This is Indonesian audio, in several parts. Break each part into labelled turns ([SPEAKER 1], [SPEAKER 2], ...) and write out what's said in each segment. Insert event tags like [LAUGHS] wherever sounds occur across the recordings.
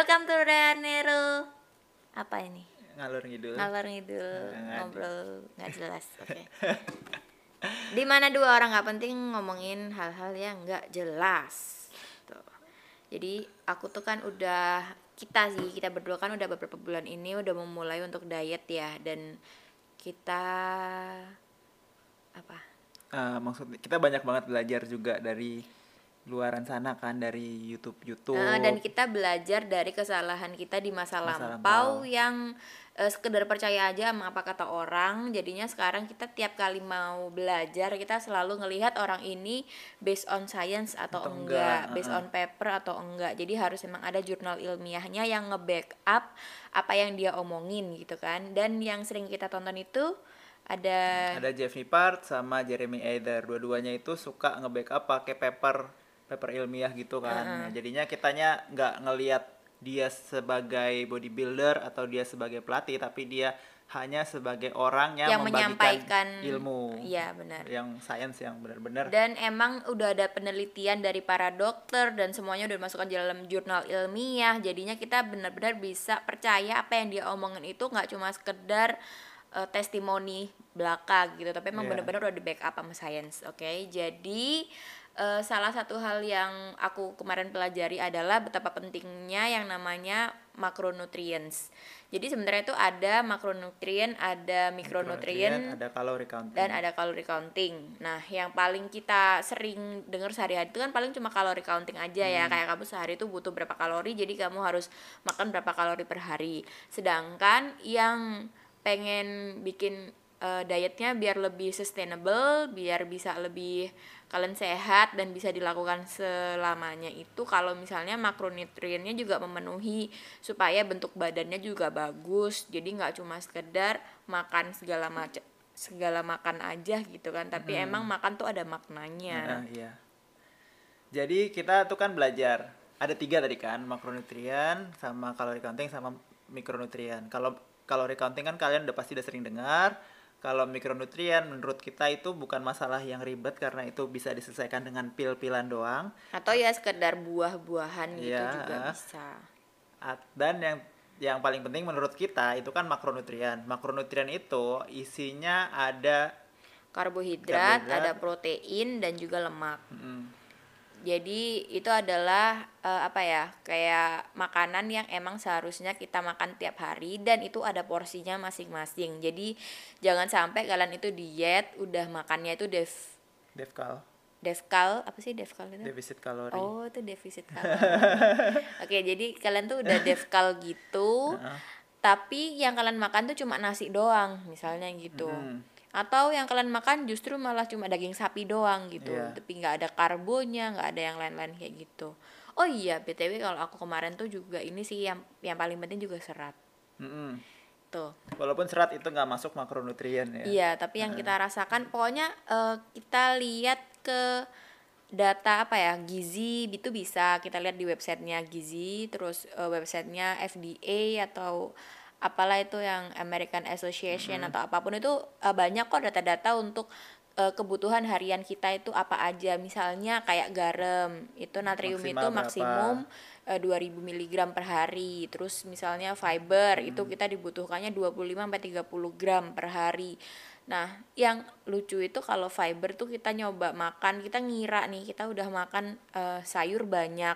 [SPEAKER 1] Welcome to Ranero. Apa ini?
[SPEAKER 2] Ngalur ngidul.
[SPEAKER 1] Ngalor ngidul,
[SPEAKER 2] Nggak
[SPEAKER 1] ngobrol nggak jelas. Oke. Di mana dua orang nggak penting ngomongin hal-hal yang nggak jelas. Tuh. Jadi aku tuh kan udah kita sih kita berdua kan udah beberapa bulan ini udah memulai untuk diet ya dan kita apa?
[SPEAKER 2] Eh, maksudnya kita banyak banget belajar juga dari luaran sana kan dari YouTube YouTube.
[SPEAKER 1] Eh, dan kita belajar dari kesalahan kita di masa,
[SPEAKER 2] Masa
[SPEAKER 1] lampau
[SPEAKER 2] lampau.
[SPEAKER 1] yang eh, sekedar percaya aja sama apa kata orang jadinya sekarang kita tiap kali mau belajar kita selalu ngelihat orang ini based on science atau,
[SPEAKER 2] Atau
[SPEAKER 1] enggak,
[SPEAKER 2] enggak,
[SPEAKER 1] based
[SPEAKER 2] uh-uh.
[SPEAKER 1] on paper atau enggak jadi harus memang ada jurnal ilmiahnya yang nge-backup apa yang dia omongin gitu kan dan yang sering kita tonton itu ada
[SPEAKER 2] Ada Jeff Nippard sama Jeremy Either. Dua-duanya itu suka nge-backup pakai paper paper ilmiah gitu kan. Nah, jadinya kitanya nggak ngelihat dia sebagai bodybuilder atau dia sebagai pelatih, tapi dia hanya sebagai orang yang,
[SPEAKER 1] yang menyampaikan
[SPEAKER 2] ilmu.
[SPEAKER 1] iya benar
[SPEAKER 2] Yang sains yang benar-benar
[SPEAKER 1] dan emang udah ada penelitian dari para dokter dan semuanya udah dimasukkan di dalam jurnal ilmiah jadinya kita benar-benar bisa percaya apa yang dia omongin itu nggak cuma sekedar eh, testimoni belaka gitu tapi emang
[SPEAKER 2] Iya.
[SPEAKER 1] benar-benar udah di backup sama sains oke jadi eh, salah satu hal yang aku kemarin pelajari adalah betapa pentingnya yang namanya macronutrients jadi sebenarnya itu ada makronutrien ada mikronutrien
[SPEAKER 2] ada kalori counting.
[SPEAKER 1] dan ada kalori counting. Nah, yang paling kita sering dengar sehari-hari itu kan paling cuma kalori counting aja ya. Kayak kamu sehari itu butuh berapa kalori, jadi kamu harus makan berapa kalori per hari. Sedangkan yang pengen bikin eh, dietnya biar lebih sustainable, biar bisa lebih kalian sehat dan bisa dilakukan selamanya itu kalau misalnya makronutriennya juga memenuhi supaya bentuk badannya juga bagus jadi nggak cuma sekedar makan segala macam segala makan aja gitu kan tapi emang makan tuh ada maknanya
[SPEAKER 2] Nah, iya. Jadi kita tuh kan belajar ada tiga tadi kan makronutrien sama kalori counting sama mikronutrien. Kalau kalori counting kan kalian udah pasti udah sering dengar. Kalau mikronutrien menurut kita itu bukan masalah yang ribet karena itu bisa diselesaikan dengan pil-pilan doang.
[SPEAKER 1] atau ya sekedar buah-buahan gitu
[SPEAKER 2] Iya,
[SPEAKER 1] juga bisa
[SPEAKER 2] At- Dan yang yang paling penting menurut kita itu kan makronutrien. Makronutrien itu isinya ada
[SPEAKER 1] karbohidrat,
[SPEAKER 2] Karbohidrat.
[SPEAKER 1] ada protein dan juga lemak
[SPEAKER 2] mm,
[SPEAKER 1] Jadi itu adalah eh, apa ya kayak makanan yang emang seharusnya kita makan tiap hari dan itu ada porsinya masing-masing. Jadi jangan sampai kalian itu diet udah makannya itu dev
[SPEAKER 2] defkal,
[SPEAKER 1] devkal apa sih devkal itu?
[SPEAKER 2] defisit kalori.
[SPEAKER 1] Oh itu defisit kalori. [LAUGHS] Oke jadi kalian tuh udah devkal gitu, tapi yang kalian makan tuh cuma nasi doang misalnya gitu.
[SPEAKER 2] Mm.
[SPEAKER 1] Atau yang kalian makan justru malah cuma daging sapi doang gitu,
[SPEAKER 2] Iya.
[SPEAKER 1] tapi nggak ada karbonya, nggak ada yang lain-lain kayak gitu. Oh iya btw kalau aku kemarin tuh juga ini sih yang yang paling penting juga serat
[SPEAKER 2] Mm-mm.
[SPEAKER 1] tuh.
[SPEAKER 2] Walaupun serat itu nggak masuk makronutrien ya.
[SPEAKER 1] Iya tapi yang kita rasakan pokoknya eh, kita lihat ke data apa ya gizi itu bisa kita lihat di websitenya gizi terus eh, websitenya FDA atau apalah itu yang American Association atau apa pun itu eh, banyak kok data-data untuk eh, kebutuhan harian kita itu apa aja misalnya kayak garam itu natrium
[SPEAKER 2] Maksimal
[SPEAKER 1] itu
[SPEAKER 2] berapa?
[SPEAKER 1] maksimum eh, 2000 mg per hari. Terus misalnya fiber itu kita dibutuhkannya 25 sampai 30 gram per hari. Nah, yang lucu itu kalau fiber tuh kita nyoba makan, kita ngira nih kita udah makan eh, sayur banyak.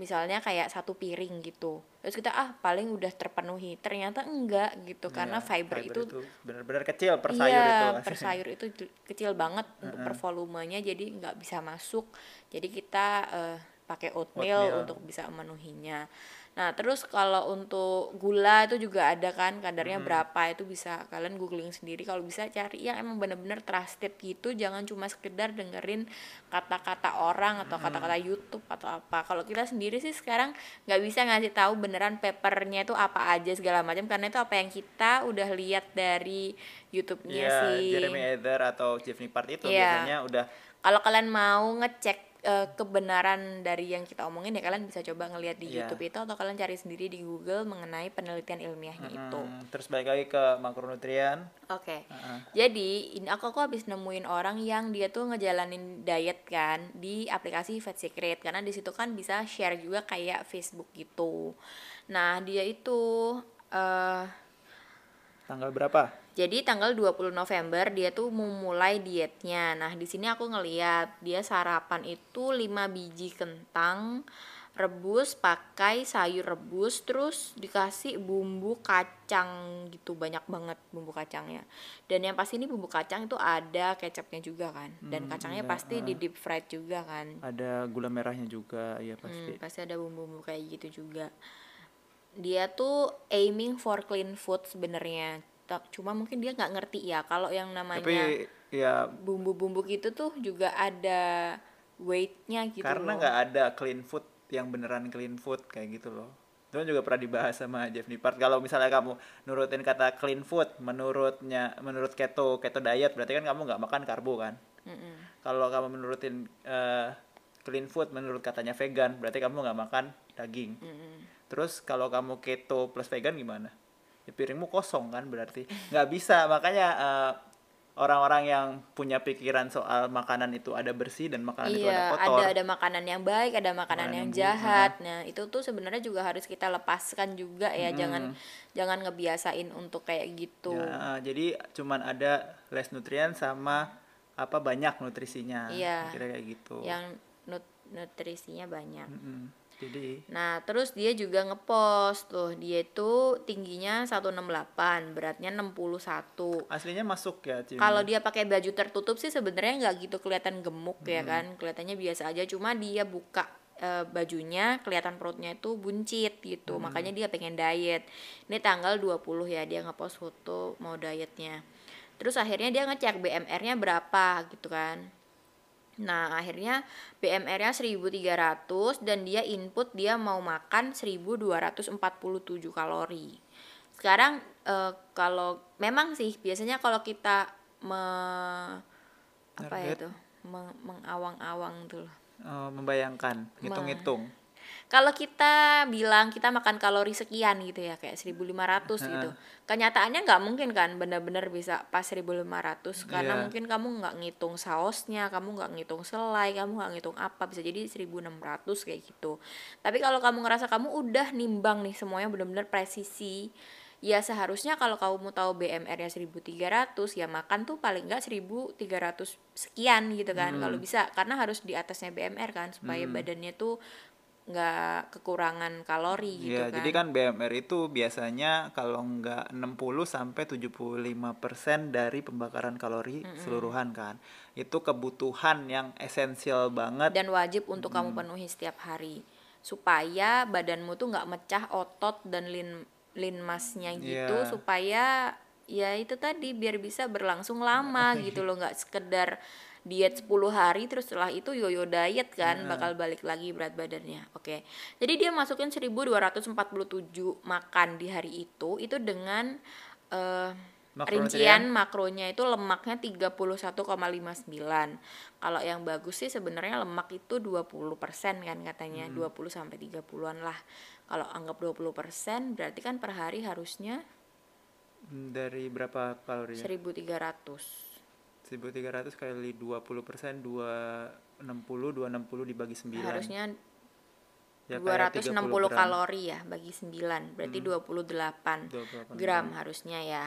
[SPEAKER 1] Misalnya kayak satu piring gitu. Terus kita ah paling udah terpenuhi. Ternyata enggak gitu karena
[SPEAKER 2] Iya,
[SPEAKER 1] fiber, itu
[SPEAKER 2] benar-benar kecil per sayur
[SPEAKER 1] iya,
[SPEAKER 2] itu.
[SPEAKER 1] per sayur itu kecil banget untuk per volumenya jadi nggak bisa masuk. Jadi kita eh, pakai oatmeal,
[SPEAKER 2] Oatmeal.
[SPEAKER 1] untuk bisa memenuhinya. Nah, terus kalau untuk gula itu juga ada kan kadarnya berapa itu bisa kalian googling sendiri kalau bisa cari yang emang bener-bener trusted gitu, jangan cuma sekedar dengerin kata-kata orang atau kata-kata YouTube atau apa. Kalau kita sendiri sih sekarang nggak bisa ngasih tahu beneran papernya itu apa aja segala macam karena itu apa yang kita udah lihat dari YouTube-nya
[SPEAKER 2] Iya,
[SPEAKER 1] sih.
[SPEAKER 2] Jeremy Either atau Jeff Nippard itu
[SPEAKER 1] Iya.
[SPEAKER 2] biasanya udah
[SPEAKER 1] Kalau kalian mau ngecek eh, kebenaran dari yang kita omongin ya kalian bisa coba ngelihat di
[SPEAKER 2] Iya.
[SPEAKER 1] YouTube itu atau kalian cari sendiri di Google mengenai penelitian ilmiahnya itu.
[SPEAKER 2] Hmm, terus balik lagi ke makronutrien
[SPEAKER 1] Oke.
[SPEAKER 2] Heeh.
[SPEAKER 1] Jadi, ini aku aku habis nemuin orang yang dia tuh ngejalanin diet kan di aplikasi Fat Secret karena di situ kan bisa share juga kayak Facebook gitu. Nah, dia itu eh
[SPEAKER 2] tanggal berapa
[SPEAKER 1] jadi tanggal 20 November dia tuh memulai dietnya. Nah, di sini aku ngeliat dia sarapan itu 5 biji kentang rebus pakai sayur rebus terus dikasih bumbu kacang gitu banyak banget bumbu kacangnya dan yang pasti ini bumbu kacang itu ada kecapnya juga kan dan
[SPEAKER 2] Hmm,
[SPEAKER 1] kacangnya
[SPEAKER 2] iya,
[SPEAKER 1] pasti di
[SPEAKER 2] ah.
[SPEAKER 1] deep fried juga kan
[SPEAKER 2] ada gula merahnya juga ya pasti
[SPEAKER 1] Hmm, pasti ada bumbu-bumbu kayak gitu juga. Dia tuh aiming for clean food sebenarnya. Ta- Cuma mungkin dia nggak ngerti ya kalau yang namanya
[SPEAKER 2] tapi ya
[SPEAKER 1] bumbu-bumbu gitu tuh juga ada weightnya gitu
[SPEAKER 2] karena nggak ada clean food yang beneran clean food kayak gitu loh. Itu juga pernah dibahas sama Jeff Nippard kalau misalnya kamu nurutin kata clean food menurutnya menurut keto keto diet berarti kan kamu nggak makan karbo kan?
[SPEAKER 1] Mm-mm.
[SPEAKER 2] kalau kamu menurutin eh, clean food menurut katanya vegan berarti kamu nggak makan daging.
[SPEAKER 1] Mm-mm.
[SPEAKER 2] terus kalau kamu keto plus vegan gimana ya, piringmu kosong kan berarti nggak bisa makanya eh, orang-orang yang punya pikiran soal makanan itu ada bersih dan makanan itu ada
[SPEAKER 1] Iya,
[SPEAKER 2] kotor
[SPEAKER 1] ada ada makanan yang baik, ada makanan
[SPEAKER 2] Makanan
[SPEAKER 1] yang jahat. Nah, itu tuh sebenarnya juga harus kita lepaskan juga ya. Jangan jangan ngebiasain untuk kayak gitu.
[SPEAKER 2] Ya, jadi cuman ada less nutrien sama apa banyak nutrisinya
[SPEAKER 1] Iya.
[SPEAKER 2] kira kayak gitu
[SPEAKER 1] Yang nut- nutrisinya banyak.
[SPEAKER 2] Mm-mm. Jadi
[SPEAKER 1] Nah, terus dia juga ngepost tuh, dia itu tingginya 168, beratnya 61.
[SPEAKER 2] aslinya masuk ya?
[SPEAKER 1] Kalau dia pakai baju tertutup sih sebenarnya nggak gitu kelihatan gemuk ya kan, kelihatannya biasa aja. Cuma dia buka eh, bajunya, kelihatan perutnya itu buncit gitu. Makanya dia pengen diet. Ini tanggal 20 ya dia ngepost foto mau dietnya. Terus akhirnya dia ngecek BMR-nya berapa gitu kan. Nah, akhirnya BMR-nya 1300 dan dia input dia mau makan 1247 kalori. Sekarang eh, kalau memang sih biasanya kalau kita me, apa ya itu? Me- mengawang-awang tuh. loh.
[SPEAKER 2] eh, membayangkan hitung-hitung
[SPEAKER 1] Kalau kita bilang kita makan kalori sekian gitu ya kayak 1500 gitu. Kenyataannya nggak mungkin kan benar-benar bisa pas 1500 karena
[SPEAKER 2] Iya.
[SPEAKER 1] mungkin kamu nggak ngitung sausnya, kamu nggak ngitung selai, kamu nggak ngitung apa bisa jadi 1600 kayak gitu. Tapi kalau kamu ngerasa kamu udah nimbang nih semuanya benar-benar presisi, ya seharusnya kalau kamu tahu BMR-nya 1300 ya makan tuh paling nggak 1300 sekian gitu kan kalau bisa karena harus di atasnya BMR kan supaya badannya tuh nggak kekurangan kalori gitu
[SPEAKER 2] ya
[SPEAKER 1] kan.
[SPEAKER 2] jadi kan BMR itu biasanya kalau nggak 60 sampai 75% dari pembakaran kalori seluruhan kan. Itu kebutuhan yang esensial banget.
[SPEAKER 1] Dan wajib untuk kamu penuhi setiap hari. Supaya badanmu tuh nggak mecah otot dan lin lin masnya gitu
[SPEAKER 2] Iya.
[SPEAKER 1] supaya ya itu tadi biar bisa berlangsung lama [LAUGHS] gitu loh. Nggak sekedar diet 10 hari terus setelah itu yoyo diet kan bakal balik lagi berat badannya. Oke. Jadi dia masukin 1247 makan di hari itu itu dengan eh,
[SPEAKER 2] Makronutrien?
[SPEAKER 1] rincian makronya itu lemaknya 31,59 kalau yang bagus sih sebenarnya lemak itu 20% kan katanya 20 sampai 30-an lah. Kalau anggap 20% berarti kan per hari harusnya
[SPEAKER 2] Hmm, dari berapa kalori ya?
[SPEAKER 1] 1300
[SPEAKER 2] 1300 kali 20 persen 260 260 dibagi 9
[SPEAKER 1] harusnya
[SPEAKER 2] Ya, kayak
[SPEAKER 1] 260
[SPEAKER 2] 30 gram.
[SPEAKER 1] kalori ya bagi 9 berarti 28
[SPEAKER 2] 28
[SPEAKER 1] gram harusnya ya.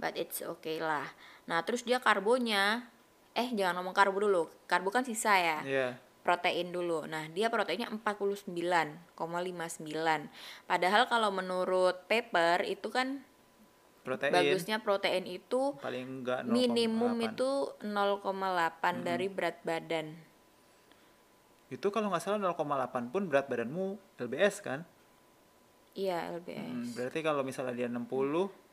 [SPEAKER 1] But it's okay lah. Nah terus dia karbonya. Eh jangan ngomong karbo dulu. Karbo kan sisa ya.
[SPEAKER 2] Iya.
[SPEAKER 1] protein dulu. Nah, dia proteinnya 49,59. Padahal kalau menurut paper itu kan
[SPEAKER 2] protein
[SPEAKER 1] bagusnya protein itu
[SPEAKER 2] paling enggak 0,8.
[SPEAKER 1] minimum itu 0,8 dari berat badan.
[SPEAKER 2] itu kalau nggak salah 0,8 pun berat badanmu LBS kan
[SPEAKER 1] Iya, LBS.
[SPEAKER 2] Hmm, berarti kalau misalnya dia 60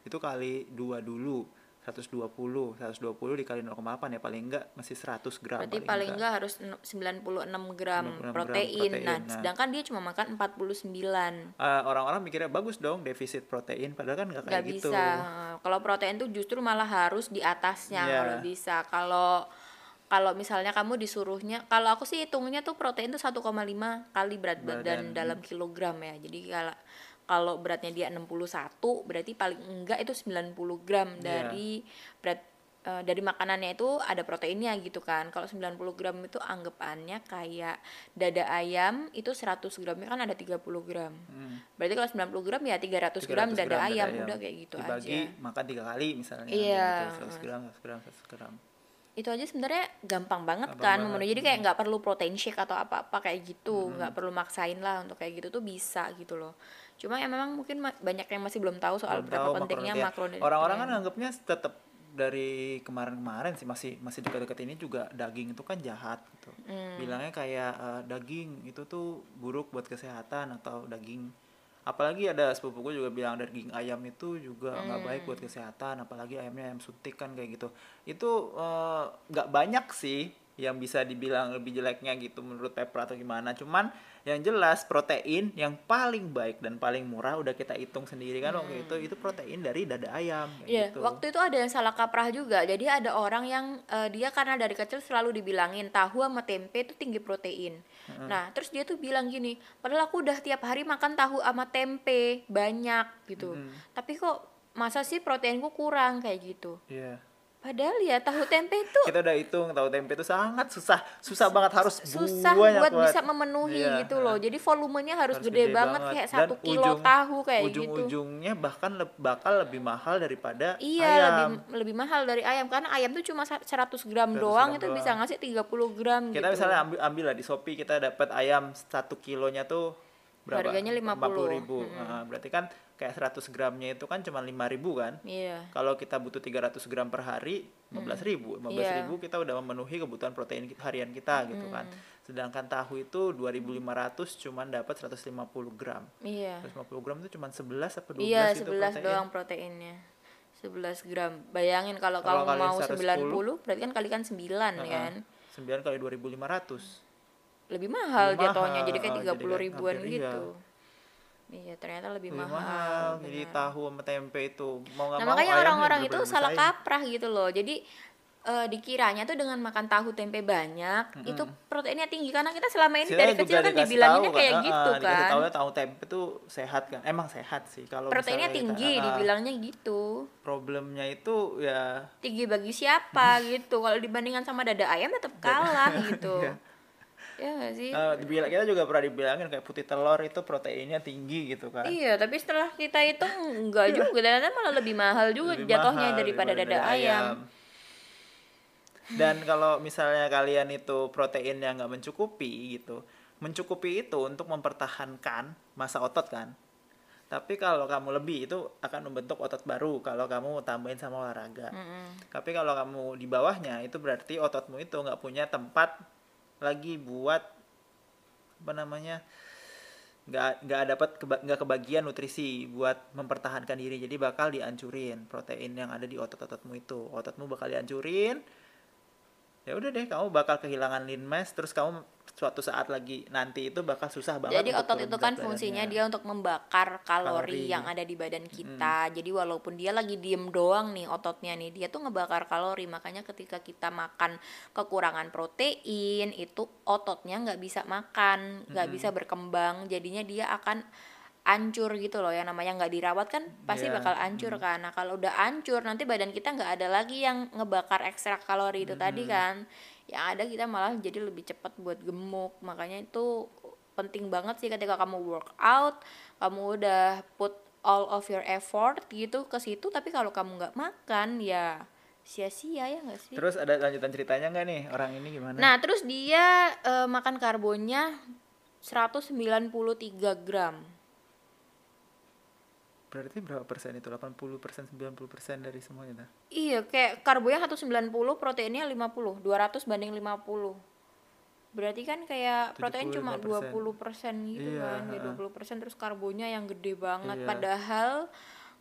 [SPEAKER 2] itu kali 2 dulu 120 120 dikali 0,8 ya paling enggak masih 100 gram
[SPEAKER 1] Berarti paling enggak harus en- 96 gram
[SPEAKER 2] 96 gram
[SPEAKER 1] protein.
[SPEAKER 2] protein,
[SPEAKER 1] Nah,
[SPEAKER 2] nah.
[SPEAKER 1] sedangkan dia cuma makan 49.
[SPEAKER 2] Eh, orang-orang mikirnya bagus dong defisit protein padahal kan nggak kayak gitu
[SPEAKER 1] bisa kalau protein tuh justru malah harus di atasnya
[SPEAKER 2] Iya.
[SPEAKER 1] kalau bisa kalau kalau misalnya kamu disuruhnya kalau aku sih hitungnya tuh protein tuh 1,5 kali berat badan
[SPEAKER 2] Badan.
[SPEAKER 1] dalam kilogram ya jadi kalau kalau beratnya dia 61 berarti paling enggak itu 90 gram
[SPEAKER 2] Iya.
[SPEAKER 1] dari berat eh, dari makanannya itu ada proteinnya gitu kan. Kalau 90 gram itu anggapannya kayak dada ayam itu 100 gramnya kan ada 30 gram.
[SPEAKER 2] Hmm.
[SPEAKER 1] berarti kalau 90 gram ya 300, gram
[SPEAKER 2] 300
[SPEAKER 1] dada
[SPEAKER 2] gram
[SPEAKER 1] ayam udah kayak gitu
[SPEAKER 2] dibagi
[SPEAKER 1] aja.
[SPEAKER 2] makan tiga kali misalnya
[SPEAKER 1] Iya.
[SPEAKER 2] gitu, 100 gram 100 gram 100 gram.
[SPEAKER 1] Itu aja sebenarnya gampang banget
[SPEAKER 2] Gampang
[SPEAKER 1] kan.
[SPEAKER 2] banget,
[SPEAKER 1] memenuhi jadi kayak nggak perlu protein shake atau apa-apa kayak gitu. Nggak perlu maksain lah untuk kayak gitu tuh bisa gitu loh cuma ya memang mungkin banyak yang masih belum tahu soal
[SPEAKER 2] Belum
[SPEAKER 1] berapa
[SPEAKER 2] tahu
[SPEAKER 1] pentingnya
[SPEAKER 2] makronutrien. orang-orang kan anggapnya tetap dari kemarin-kemarin sih masih masih dekat-dekat ini juga daging itu kan jahat gitu.
[SPEAKER 1] Hmm.
[SPEAKER 2] bilangnya kayak eh, daging itu tuh buruk buat kesehatan atau daging. Apalagi ada sepupuku juga bilang daging ayam itu juga nggak baik buat kesehatan apalagi ayamnya ayam suntik kan kayak gitu. Itu eh, nggak banyak sih yang bisa dibilang lebih jeleknya gitu menurut Pepra atau gimana. Cuman yang jelas protein yang paling baik dan paling murah udah kita hitung sendiri kan waktu itu itu protein dari dada ayam kayak
[SPEAKER 1] Iya,
[SPEAKER 2] gitu.
[SPEAKER 1] waktu itu ada yang salah kaprah juga. Jadi ada orang yang eh, dia karena dari kecil selalu dibilangin tahu sama tempe itu tinggi protein. Nah, terus dia tuh bilang gini, padahal aku udah tiap hari makan tahu sama tempe banyak gitu. Tapi kok masa sih proteinku kurang kayak gitu.
[SPEAKER 2] Iya.
[SPEAKER 1] Padahal ya tahu tempe itu
[SPEAKER 2] kita udah hitung tahu tempe itu sangat susah susah banget harus
[SPEAKER 1] susah buat
[SPEAKER 2] banget.
[SPEAKER 1] bisa memenuhi
[SPEAKER 2] Iya,
[SPEAKER 1] gitu loh. Jadi volumenya harus,
[SPEAKER 2] harus
[SPEAKER 1] gede, banget, kayak
[SPEAKER 2] Dan
[SPEAKER 1] satu kilo
[SPEAKER 2] ujung-
[SPEAKER 1] tahu kayak gitu.
[SPEAKER 2] ujung-ujungnya bahkan le- bakal lebih mahal daripada
[SPEAKER 1] Iya,
[SPEAKER 2] ayam
[SPEAKER 1] lebih lebih mahal dari ayam karena ayam tuh cuma sa- 100 gram
[SPEAKER 2] 100
[SPEAKER 1] doang
[SPEAKER 2] gram
[SPEAKER 1] itu
[SPEAKER 2] doang.
[SPEAKER 1] bisa ngasih 30 gram
[SPEAKER 2] kita
[SPEAKER 1] gitu.
[SPEAKER 2] misalnya ambil ambil lah di shopee kita dapat ayam satu kilonya tuh berapa
[SPEAKER 1] Harganya 50.
[SPEAKER 2] ribu Nah, berarti kan kayak 100 gramnya itu kan cuma lima ribu kan
[SPEAKER 1] Iya.
[SPEAKER 2] kalau kita butuh 300 gram per hari 15 ribu 15
[SPEAKER 1] Iya.
[SPEAKER 2] ribu kita udah memenuhi kebutuhan protein harian kita gitu kan sedangkan tahu itu 2500 cuman dapat 150 gram
[SPEAKER 1] Iya.
[SPEAKER 2] 150 gram itu cuma 11 apa 12
[SPEAKER 1] Iya,
[SPEAKER 2] gitu
[SPEAKER 1] 11
[SPEAKER 2] protein.
[SPEAKER 1] doang proteinnya. 11 gram. Bayangin kalau
[SPEAKER 2] Kalau
[SPEAKER 1] kamu mau
[SPEAKER 2] 110,
[SPEAKER 1] 90 berarti kan kalikan 9 kan.
[SPEAKER 2] 9 kali 2500
[SPEAKER 1] Lebih mahal
[SPEAKER 2] Lebih
[SPEAKER 1] jatuhnya
[SPEAKER 2] mahal,
[SPEAKER 1] jadi kayak
[SPEAKER 2] oh,
[SPEAKER 1] 30
[SPEAKER 2] jadi
[SPEAKER 1] ribuan gitu. Iya, ternyata lebih,
[SPEAKER 2] lebih
[SPEAKER 1] mahal.
[SPEAKER 2] mahal jadi tahu sama tempe itu mau nggak
[SPEAKER 1] Nah,
[SPEAKER 2] mau
[SPEAKER 1] makanya orang-orang itu salah kaprah gitu loh. Jadi eh, dikiranya tuh dengan makan tahu tempe banyak itu proteinnya tinggi karena kita selama ini
[SPEAKER 2] Saya
[SPEAKER 1] dari kecil kan dibilanginnya kayak
[SPEAKER 2] ah,
[SPEAKER 1] gitu
[SPEAKER 2] dikasih
[SPEAKER 1] kan.
[SPEAKER 2] tahu tahu tempe tuh sehat kan emang sehat sih kalau
[SPEAKER 1] Proteinnya
[SPEAKER 2] kita-
[SPEAKER 1] tinggi
[SPEAKER 2] ah,
[SPEAKER 1] dibilangnya gitu.
[SPEAKER 2] problemnya itu ya
[SPEAKER 1] Tinggi bagi siapa [LAUGHS] gitu. Kalau dibandingkan sama dada ayam tetap kalah gitu. [LAUGHS]
[SPEAKER 2] Iya.
[SPEAKER 1] Ya nggak sih?
[SPEAKER 2] eh, dibilang kita juga pernah dibilangin kayak putih telur itu proteinnya tinggi gitu kan
[SPEAKER 1] Iya, tapi setelah kita itu enggak juga, ternyata malah lebih mahal juga
[SPEAKER 2] Lebih
[SPEAKER 1] jatuhnya
[SPEAKER 2] mahal
[SPEAKER 1] daripada dada ayam.
[SPEAKER 2] Dan kalau misalnya kalian itu proteinnya nggak mencukupi gitu, mencukupi itu untuk mempertahankan masa otot kan. Tapi kalau kamu lebih itu akan membentuk otot baru kalau kamu tambahin sama olahraga.
[SPEAKER 1] Mm-mm.
[SPEAKER 2] Tapi kalau kamu di bawahnya itu berarti ototmu itu nggak punya tempat lagi buat apa namanya nggak nggak dapat nggak kebagian nutrisi buat mempertahankan diri. Jadi bakal dihancurin protein yang ada di otot-ototmu itu. Ototmu bakal dihancurin ya udah deh kamu bakal kehilangan lean mass terus kamu suatu saat lagi nanti itu bakal susah banget
[SPEAKER 1] Jadi otot itu kan fungsinya dia untuk membakar kalori,
[SPEAKER 2] Kalori.
[SPEAKER 1] yang ada di badan kita. Jadi walaupun dia lagi diem doang nih ototnya nih, dia tuh ngebakar kalori. Makanya ketika kita makan kekurangan protein, itu ototnya nggak bisa makan, nggak bisa berkembang. Jadinya dia akan ancur gitu loh. Yang namanya nggak dirawat kan pasti
[SPEAKER 2] Iya,
[SPEAKER 1] bakal ancur kan. Nah kalau udah ancur nanti badan kita nggak ada lagi yang ngebakar ekstra kalori itu tadi kan. Yang ada kita malah jadi lebih cepat buat gemuk. Makanya itu penting banget sih ketika kamu workout, kamu udah put all of your effort gitu ke situ, tapi kalau kamu nggak makan ya sia-sia ya nggak sih?
[SPEAKER 2] terus ada lanjutan ceritanya nggak nih orang ini gimana
[SPEAKER 1] Nah, terus dia eh, makan karbonnya 193 gram.
[SPEAKER 2] Berarti berapa persen itu 80 persen 90 persen dari semuanya dah?
[SPEAKER 1] Iya, kayak karbonya 190, proteinnya 50, 200 banding 50. Berarti kan kayak protein cuma
[SPEAKER 2] 75%.
[SPEAKER 1] 20% gitu
[SPEAKER 2] Iya,
[SPEAKER 1] kan. Ya
[SPEAKER 2] ha-ha.
[SPEAKER 1] 20% terus karbonya yang gede banget.
[SPEAKER 2] Iya.
[SPEAKER 1] Padahal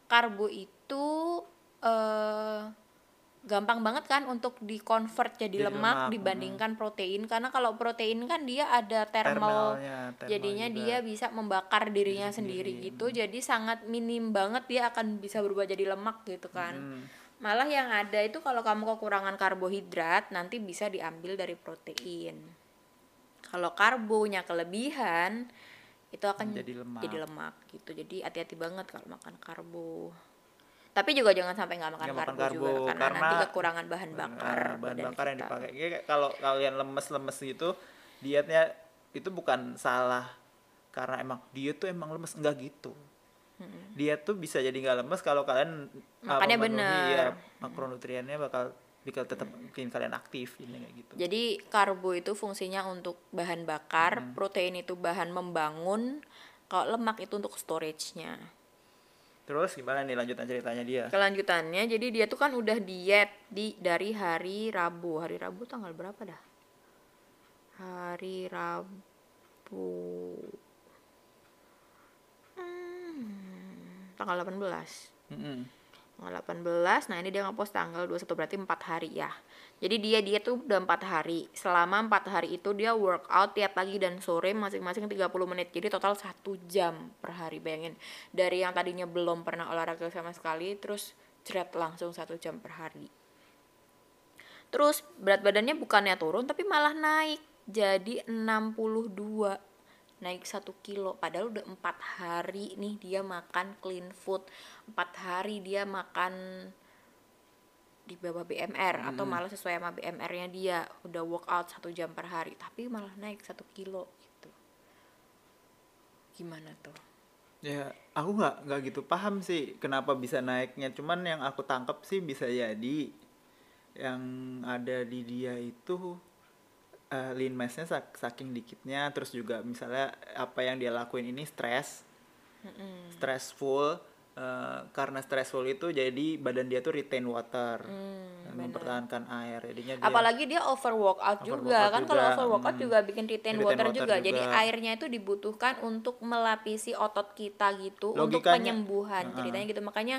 [SPEAKER 1] karbo itu eh gampang banget kan untuk dikonvert jadi,
[SPEAKER 2] Jadi
[SPEAKER 1] lemak,
[SPEAKER 2] lemak,
[SPEAKER 1] dibandingkan protein karena kalau protein kan dia ada thermal
[SPEAKER 2] thermal
[SPEAKER 1] jadinya
[SPEAKER 2] juga.
[SPEAKER 1] dia bisa membakar dirinya
[SPEAKER 2] sendiri.
[SPEAKER 1] sendiri gitu jadi sangat minim banget dia akan bisa berubah jadi lemak gitu kan
[SPEAKER 2] Hmm.
[SPEAKER 1] malah yang ada itu kalau kamu kekurangan karbohidrat nanti bisa diambil dari protein kalau karbonya kelebihan itu akan
[SPEAKER 2] Jadi lemak.
[SPEAKER 1] jadi lemak gitu jadi hati-hati banget kalau makan karbo tapi juga jangan sampai nggak makan,
[SPEAKER 2] Nggak makan
[SPEAKER 1] karbo, juga
[SPEAKER 2] karbo,
[SPEAKER 1] karena, nanti
[SPEAKER 2] karena-
[SPEAKER 1] kekurangan bahan bakar
[SPEAKER 2] bahan bakar yang
[SPEAKER 1] kita.
[SPEAKER 2] dipakai. Kayak kalau kalian lemes-lemes gitu dietnya itu bukan salah. Karena emang diet tuh emang lemes enggak gitu. Diet tuh bisa jadi nggak lemes kalau kalian
[SPEAKER 1] Makannya bener.
[SPEAKER 2] ya, makronutriennya bakal bakal tetap bikin kalian aktif ini kayak gitu.
[SPEAKER 1] Jadi karbo itu fungsinya untuk bahan bakar, protein itu bahan membangun, kalau lemak itu untuk storage-nya.
[SPEAKER 2] Terus gimana nih lanjutan ceritanya dia
[SPEAKER 1] Kelanjutannya, jadi dia tuh kan udah diet di dari hari Rabu. Hari Rabu tanggal berapa dah? Hari Rabu. Hmm, tanggal 18.
[SPEAKER 2] Mm-mm.
[SPEAKER 1] tanggal 18 nah ini dia ngepost tanggal 21 berarti 4 hari ya jadi dia dia tuh udah 4 hari. Selama 4 hari itu dia workout tiap pagi dan sore masing-masing 30 menit. Jadi total 1 jam per hari bayangin. Dari yang tadinya belum pernah olahraga sama sekali terus jeret langsung 1 jam per hari. Terus berat badannya bukannya turun tapi malah naik. Jadi 62 naik satu kilo. Padahal udah empat hari nih dia makan clean food. Empat hari dia makan di bawah BMR atau malah sesuai sama BMR-nya dia udah workout satu jam per hari tapi malah naik satu kilo gitu. Gimana tuh?
[SPEAKER 2] Ya aku nggak nggak gitu paham sih kenapa bisa naiknya. Cuman yang aku tangkap sih bisa jadi yang ada di dia itu eh, lean mass-nya sak- saking dikitnya. Terus juga misalnya apa yang dia lakuin ini stres stressful eh, karena stressful itu jadi badan dia tuh retain water dan mempertahankan air jadinya dia
[SPEAKER 1] apalagi dia over workout
[SPEAKER 2] Over
[SPEAKER 1] juga
[SPEAKER 2] workout
[SPEAKER 1] kan kalau
[SPEAKER 2] juga,
[SPEAKER 1] over workout
[SPEAKER 2] hmm.
[SPEAKER 1] juga bikin retain,
[SPEAKER 2] Retain
[SPEAKER 1] water,
[SPEAKER 2] water
[SPEAKER 1] juga. jadi
[SPEAKER 2] juga.
[SPEAKER 1] airnya itu dibutuhkan untuk melapisi otot kita gitu untuk
[SPEAKER 2] Logikanya-
[SPEAKER 1] penyembuhan
[SPEAKER 2] Heeh.
[SPEAKER 1] ceritanya gitu makanya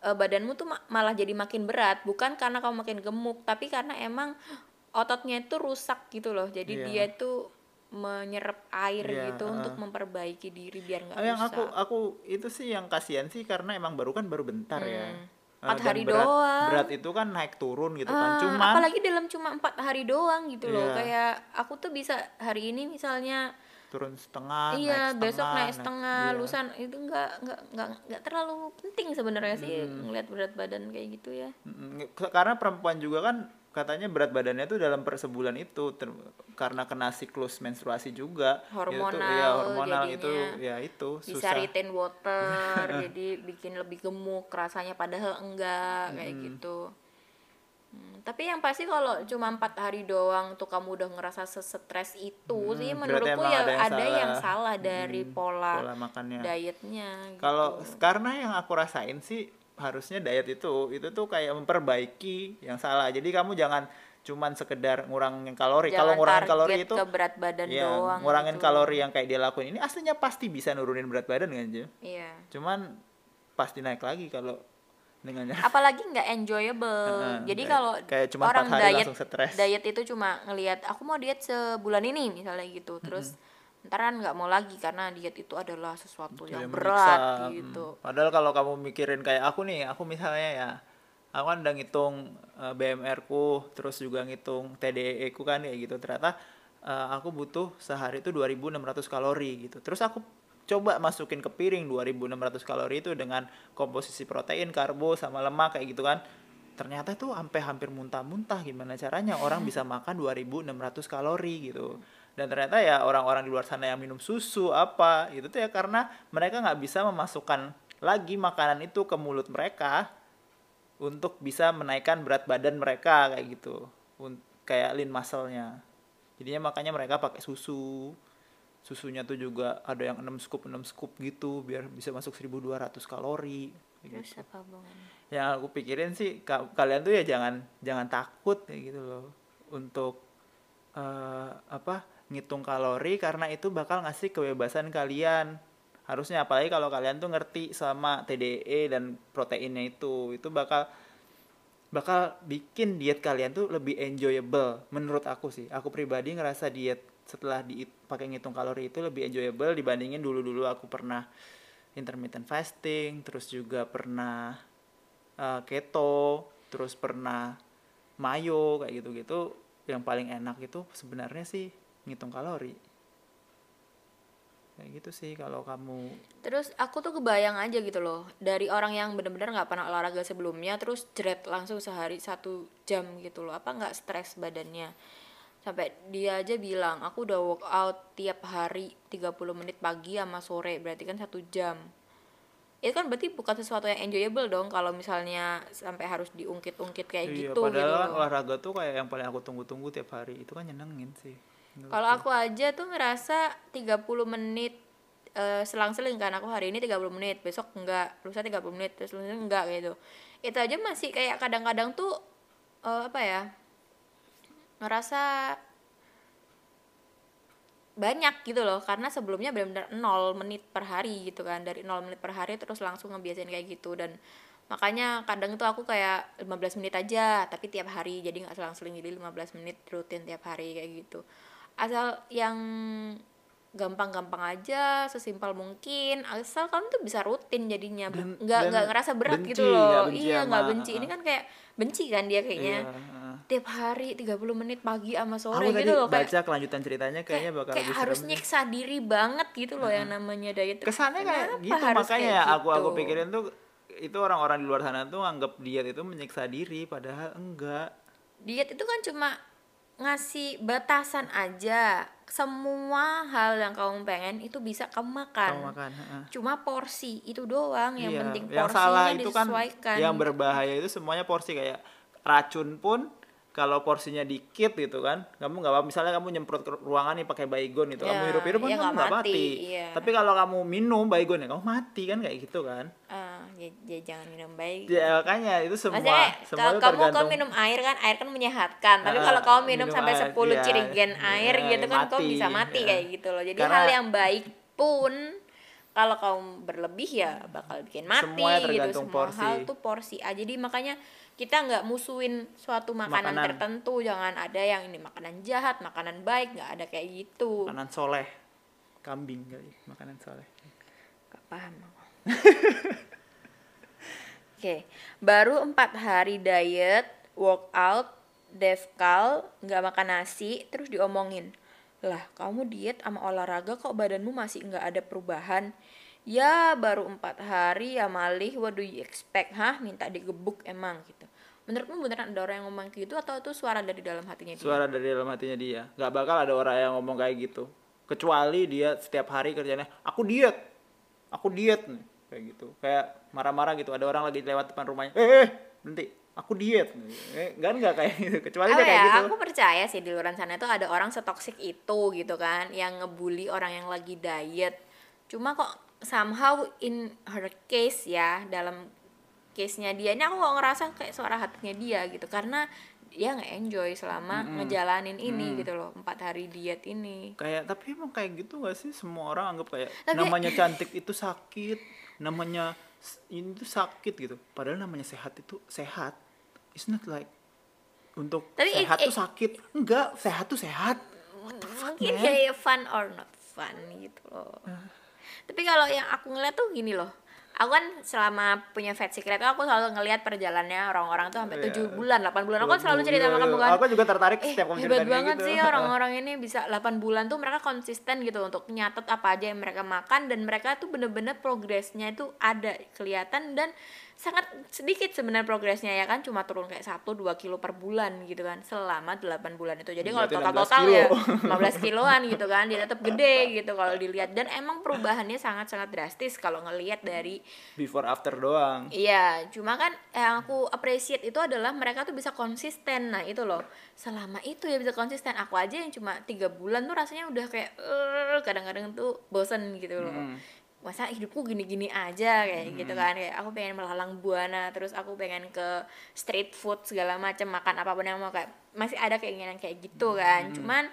[SPEAKER 1] eh, badanmu tuh ma- malah jadi makin berat bukan karena kamu makin gemuk tapi karena emang ototnya itu rusak gitu loh jadi
[SPEAKER 2] Iya.
[SPEAKER 1] dia tuh menyerap air
[SPEAKER 2] Iya,
[SPEAKER 1] gitu
[SPEAKER 2] heeh.
[SPEAKER 1] untuk memperbaiki diri biar nggak
[SPEAKER 2] yang
[SPEAKER 1] rusak
[SPEAKER 2] aku aku itu sih yang kasihan sih karena emang baru kan baru bentar ya
[SPEAKER 1] Hmm.
[SPEAKER 2] Eh,
[SPEAKER 1] Empat
[SPEAKER 2] dan
[SPEAKER 1] hari
[SPEAKER 2] berat,
[SPEAKER 1] doang.
[SPEAKER 2] berat itu kan naik turun gitu kan
[SPEAKER 1] Ah,
[SPEAKER 2] cuman
[SPEAKER 1] apalagi dalam cuma empat hari doang gitu loh
[SPEAKER 2] Iya.
[SPEAKER 1] kayak aku tuh bisa hari ini misalnya
[SPEAKER 2] turun setengah
[SPEAKER 1] iya
[SPEAKER 2] naik
[SPEAKER 1] besok
[SPEAKER 2] setengah,
[SPEAKER 1] naik setengah
[SPEAKER 2] iya.
[SPEAKER 1] lusan itu nggak nggak nggak nggak terlalu penting sebenarnya sih ngelihat berat badan kayak gitu ya
[SPEAKER 2] Mm, karena perempuan juga kan katanya berat badannya tuh dalam per sebulan itu ter- karena kena siklus menstruasi juga. Itu tuh,
[SPEAKER 1] Hormonal
[SPEAKER 2] iya, hormonal
[SPEAKER 1] jadinya.
[SPEAKER 2] itu ya itu
[SPEAKER 1] bisa
[SPEAKER 2] susah.
[SPEAKER 1] retain water [LAUGHS] jadi bikin lebih gemuk rasanya padahal enggak kayak gitu. Hmm, tapi yang pasti kalau cuma empat hari doang tuh kamu udah ngerasa sesetres itu sih
[SPEAKER 2] berarti
[SPEAKER 1] menurutku ya
[SPEAKER 2] ada yang
[SPEAKER 1] ada yang
[SPEAKER 2] salah.
[SPEAKER 1] salah dari pola,
[SPEAKER 2] pola makannya.
[SPEAKER 1] dietnya gitu.
[SPEAKER 2] Kalau karena yang aku rasain sih harusnya diet itu itu tuh kayak memperbaiki yang salah. Jadi kamu jangan cuman sekedar ngurangin kalori. Kalau ngurangin kalori itu
[SPEAKER 1] ke berat badan
[SPEAKER 2] ya,
[SPEAKER 1] doang
[SPEAKER 2] ngurangin
[SPEAKER 1] gitu.
[SPEAKER 2] kalori yang kayak dia lakuin ini aslinya pasti bisa nurunin berat badan kan,
[SPEAKER 1] iya
[SPEAKER 2] Cuman pasti naik lagi kalau dengan [LAUGHS]
[SPEAKER 1] apalagi nggak enjoyable jadi kalau
[SPEAKER 2] kayak cuma
[SPEAKER 1] orang diet diet itu cuma ngelihat aku mau diet sebulan ini misalnya gitu terus ntaran nggak mau lagi karena diet itu adalah sesuatu yang
[SPEAKER 2] yang
[SPEAKER 1] berat
[SPEAKER 2] menyiksa.
[SPEAKER 1] gitu
[SPEAKER 2] Hmm. Padahal kalau kamu mikirin kayak aku nih, aku misalnya ya, aku kan udah ngitung eh, BMR ku, terus juga ngitung TDE ku kan kayak gitu. Ternyata eh, aku butuh sehari itu 2600 kalori gitu. Terus aku coba masukin ke piring 2600 kalori itu dengan komposisi protein, karbo sama lemak kayak gitu kan. Ternyata tuh sampai hampir muntah-muntah gimana caranya orang bisa makan 2600 kalori gitu. Dan ternyata ya orang-orang di luar sana yang minum susu apa itu tuh ya karena mereka nggak bisa memasukkan lagi makanan itu ke mulut mereka untuk bisa menaikkan berat badan mereka kayak gitu. Kayak lean muscle-nya. Jadinya makanya mereka pakai susu. Susunya tuh juga ada yang 6 scoop 6 scoop gitu biar bisa masuk 1200 kalori.
[SPEAKER 1] terus
[SPEAKER 2] gitu.
[SPEAKER 1] apa hubungannya
[SPEAKER 2] Yang aku pikirin sih ka- kalian tuh ya jangan jangan takut kayak gitu loh untuk eh, apa ngitung kalori karena itu bakal ngasih kebebasan kalian. Harusnya apalagi kalau kalian tuh ngerti sama TDE dan proteinnya itu itu bakal bakal bikin diet kalian tuh lebih enjoyable menurut aku sih. Aku pribadi ngerasa diet setelah di pakai ngitung kalori itu lebih enjoyable dibandingin dulu dulu aku pernah intermittent fasting terus juga pernah eh, keto terus pernah mayo kayak gitu-gitu. Yang paling enak itu sebenarnya sih ngitung kalori kayak gitu sih kalau kamu
[SPEAKER 1] Terus aku tuh kebayang aja gitu loh dari orang yang bener-bener nggak pernah olahraga sebelumnya terus jeret langsung sehari satu jam gitu loh apa nggak stres badannya sampai dia aja bilang aku udah workout tiap hari 30 menit pagi sama sore berarti kan satu jam itu kan berarti bukan sesuatu yang enjoyable dong kalau misalnya sampai harus diungkit-ungkit kayak
[SPEAKER 2] iya,
[SPEAKER 1] gitu
[SPEAKER 2] padahal
[SPEAKER 1] gitu
[SPEAKER 2] kan
[SPEAKER 1] loh.
[SPEAKER 2] olahraga tuh kayak yang paling aku tunggu-tunggu tiap hari itu kan nyenengin sih.
[SPEAKER 1] Kalau aku aja tuh ngerasa 30 menit eh, selang-seling kan. Aku hari ini 30 menit, besok enggak, lusa 30 menit, terus lusa enggak gitu. Itu aja masih kayak kadang-kadang tuh eh, apa ya? ngerasa banyak gitu loh. Karena sebelumnya benar-benar 0 menit per hari gitu kan. Dari 0 menit per hari terus langsung ngebiasain kayak gitu. Dan makanya kadang itu aku kayak 15 menit aja tapi tiap hari. Jadi nggak selang-seling jadi 15 menit rutin tiap hari kayak gitu asal yang gampang-gampang aja sesimpel mungkin. Asal kamu tuh bisa rutin jadinya.
[SPEAKER 2] Dan-
[SPEAKER 1] nggak
[SPEAKER 2] dan
[SPEAKER 1] nggak ngerasa berat
[SPEAKER 2] benci,
[SPEAKER 1] gitu loh.
[SPEAKER 2] benci
[SPEAKER 1] iya nggak benci. Ini kan kayak benci kan dia kayaknya.
[SPEAKER 2] Iya, heeh.
[SPEAKER 1] tiap hari 30 menit pagi sama sore
[SPEAKER 2] aku tadi
[SPEAKER 1] gitu loh. Kayak
[SPEAKER 2] baca kelanjutan ceritanya kayaknya
[SPEAKER 1] kayak,
[SPEAKER 2] bakal
[SPEAKER 1] kayak
[SPEAKER 2] lebih
[SPEAKER 1] harus
[SPEAKER 2] serem
[SPEAKER 1] nyiksa diri banget gitu loh yang namanya diet.
[SPEAKER 2] Kesannya kayak gitu
[SPEAKER 1] harus
[SPEAKER 2] makanya
[SPEAKER 1] kayak
[SPEAKER 2] aku aku
[SPEAKER 1] gitu?
[SPEAKER 2] pikirin tuh itu orang-orang di luar sana tuh anggap diet itu menyiksa diri padahal enggak.
[SPEAKER 1] Diet itu kan cuma ngasih batasan aja. Semua hal yang kamu pengen itu bisa kamu makan,
[SPEAKER 2] kamu makan heeh.
[SPEAKER 1] cuma porsi itu doang yang
[SPEAKER 2] Iya,
[SPEAKER 1] penting
[SPEAKER 2] yang
[SPEAKER 1] porsinya
[SPEAKER 2] salah itu kan
[SPEAKER 1] disesuaikan.
[SPEAKER 2] yang berbahaya itu semuanya porsi kayak racun pun kalau porsinya dikit gitu kan kamu nggak apa misalnya kamu nyemprot ke ruangan nih pakai baygon gitu
[SPEAKER 1] Ya,
[SPEAKER 2] kamu hirup hirup kan
[SPEAKER 1] ya
[SPEAKER 2] kamu
[SPEAKER 1] nggak mati,
[SPEAKER 2] mati,
[SPEAKER 1] iya.
[SPEAKER 2] tapi kalau kamu minum baygon ya kamu mati kan kayak gitu kan.
[SPEAKER 1] Ah ya, ya jangan minum baik
[SPEAKER 2] ya makanya itu semua
[SPEAKER 1] Maksudnya
[SPEAKER 2] semua
[SPEAKER 1] kalau kamu kamu minum air kan air kan menyehatkan. Tapi
[SPEAKER 2] Ah,
[SPEAKER 1] kalau kamu minum,
[SPEAKER 2] minum
[SPEAKER 1] sampai
[SPEAKER 2] air,
[SPEAKER 1] 10
[SPEAKER 2] iya,
[SPEAKER 1] cirigen air
[SPEAKER 2] iya,
[SPEAKER 1] gitu kan kamu
[SPEAKER 2] mati,
[SPEAKER 1] bisa mati
[SPEAKER 2] iya.
[SPEAKER 1] kayak gitu loh. Jadi
[SPEAKER 2] Karena-
[SPEAKER 1] hal yang baik pun kalau kamu berlebih ya bakal bikin mati
[SPEAKER 2] Semuanya
[SPEAKER 1] gitu.
[SPEAKER 2] tergantung
[SPEAKER 1] semua
[SPEAKER 2] porsi.
[SPEAKER 1] hal tuh porsi aja. Jadi makanya kita nggak musuhin suatu makanan,
[SPEAKER 2] Makanan.
[SPEAKER 1] tertentu. Jangan ada yang ini makanan jahat makanan baik nggak ada kayak gitu.
[SPEAKER 2] Makanan soleh. Kambing kali makanan soleh.
[SPEAKER 1] Gak paham [LAUGHS] Oke, baru empat hari diet, workout, devkal, nggak makan nasi, terus diomongin, lah kamu diet sama olahraga kok badanmu masih nggak ada perubahan? Ya baru empat hari ya malih, what do you expect? Hah, minta digebuk emang gitu. Menurutmu beneran ada orang yang ngomong gitu atau itu suara dari dalam hatinya dia?
[SPEAKER 2] suara dari dalam hatinya dia nggak bakal ada orang yang ngomong kayak gitu kecuali dia setiap hari kerjanya aku diet aku diet nih kayak gitu. Kayak marah-marah gitu. Ada orang lagi lewat depan rumahnya eh, eh nanti aku diet. Eh, kan nggak kayak gitu. Kecuali kayak
[SPEAKER 1] ya?
[SPEAKER 2] gitu.
[SPEAKER 1] Aku percaya sih di luar sana itu ada orang setoksik itu gitu kan yang ngebully orang yang lagi diet. Cuma kok somehow in her case ya dalam case nya dia ini aku kok ngerasa kayak suara hatinya dia gitu. Karena dia nggak enjoy selama ngejalanin ini gitu loh empat hari diet ini.
[SPEAKER 2] Kayak tapi emang kayak gitu gak sih? Semua orang anggap kayak
[SPEAKER 1] Tapi-
[SPEAKER 2] namanya cantik itu sakit namanya ini tuh sakit gitu. Padahal namanya sehat itu sehat. It's not like untuk
[SPEAKER 1] Tapi it-
[SPEAKER 2] sehat tuh
[SPEAKER 1] it-
[SPEAKER 2] sakit. Enggak sehat tuh sehat.
[SPEAKER 1] Mungkin kayak fun or not fun gitu loh. Tapi kalau yang aku ngeliat tuh gini loh aku kan selama punya fat secret tuh aku selalu ngeliat perjalanannya orang-orang tuh sampai
[SPEAKER 2] Iya.
[SPEAKER 1] tujuh bulan 8 bulan aku kan selalu cerita sama kamu kan
[SPEAKER 2] aku juga tertarik
[SPEAKER 1] eh
[SPEAKER 2] setiap kamu
[SPEAKER 1] hebat banget
[SPEAKER 2] gitu.
[SPEAKER 1] sih orang-orang ini bisa 8 bulan tuh mereka konsisten gitu untuk nyatet apa aja yang mereka makan dan mereka tuh bener-bener progresnya itu ada kelihatan dan sangat sedikit sebenarnya progresnya ya kan cuma turun kayak 1 2 kilo per bulan gitu kan selama 8 bulan itu jadi kalau
[SPEAKER 2] Berarti
[SPEAKER 1] total-total
[SPEAKER 2] 16
[SPEAKER 1] ya
[SPEAKER 2] kilo.
[SPEAKER 1] 15 kiloan gitu kan dia tetap gede gitu kalau dilihat dan emang perubahannya sangat-sangat drastis kalau ngelihat dari
[SPEAKER 2] before after doang
[SPEAKER 1] Iya, cuma kan yang aku appreciate itu adalah mereka tuh bisa konsisten. Nah itu loh, selama itu ya bisa konsisten. Aku aja yang cuma tiga bulan tuh rasanya udah kayak "Eh," kadang-kadang tuh bosen gitu loh.
[SPEAKER 2] Hmm.
[SPEAKER 1] Masa hidupku gini-gini aja kayak gitu kan. Kayak aku pengen melalang buana terus aku pengen ke street food segala macam makan apa pun yang mau kayak masih ada keinginan kayak gitu kan. Cuman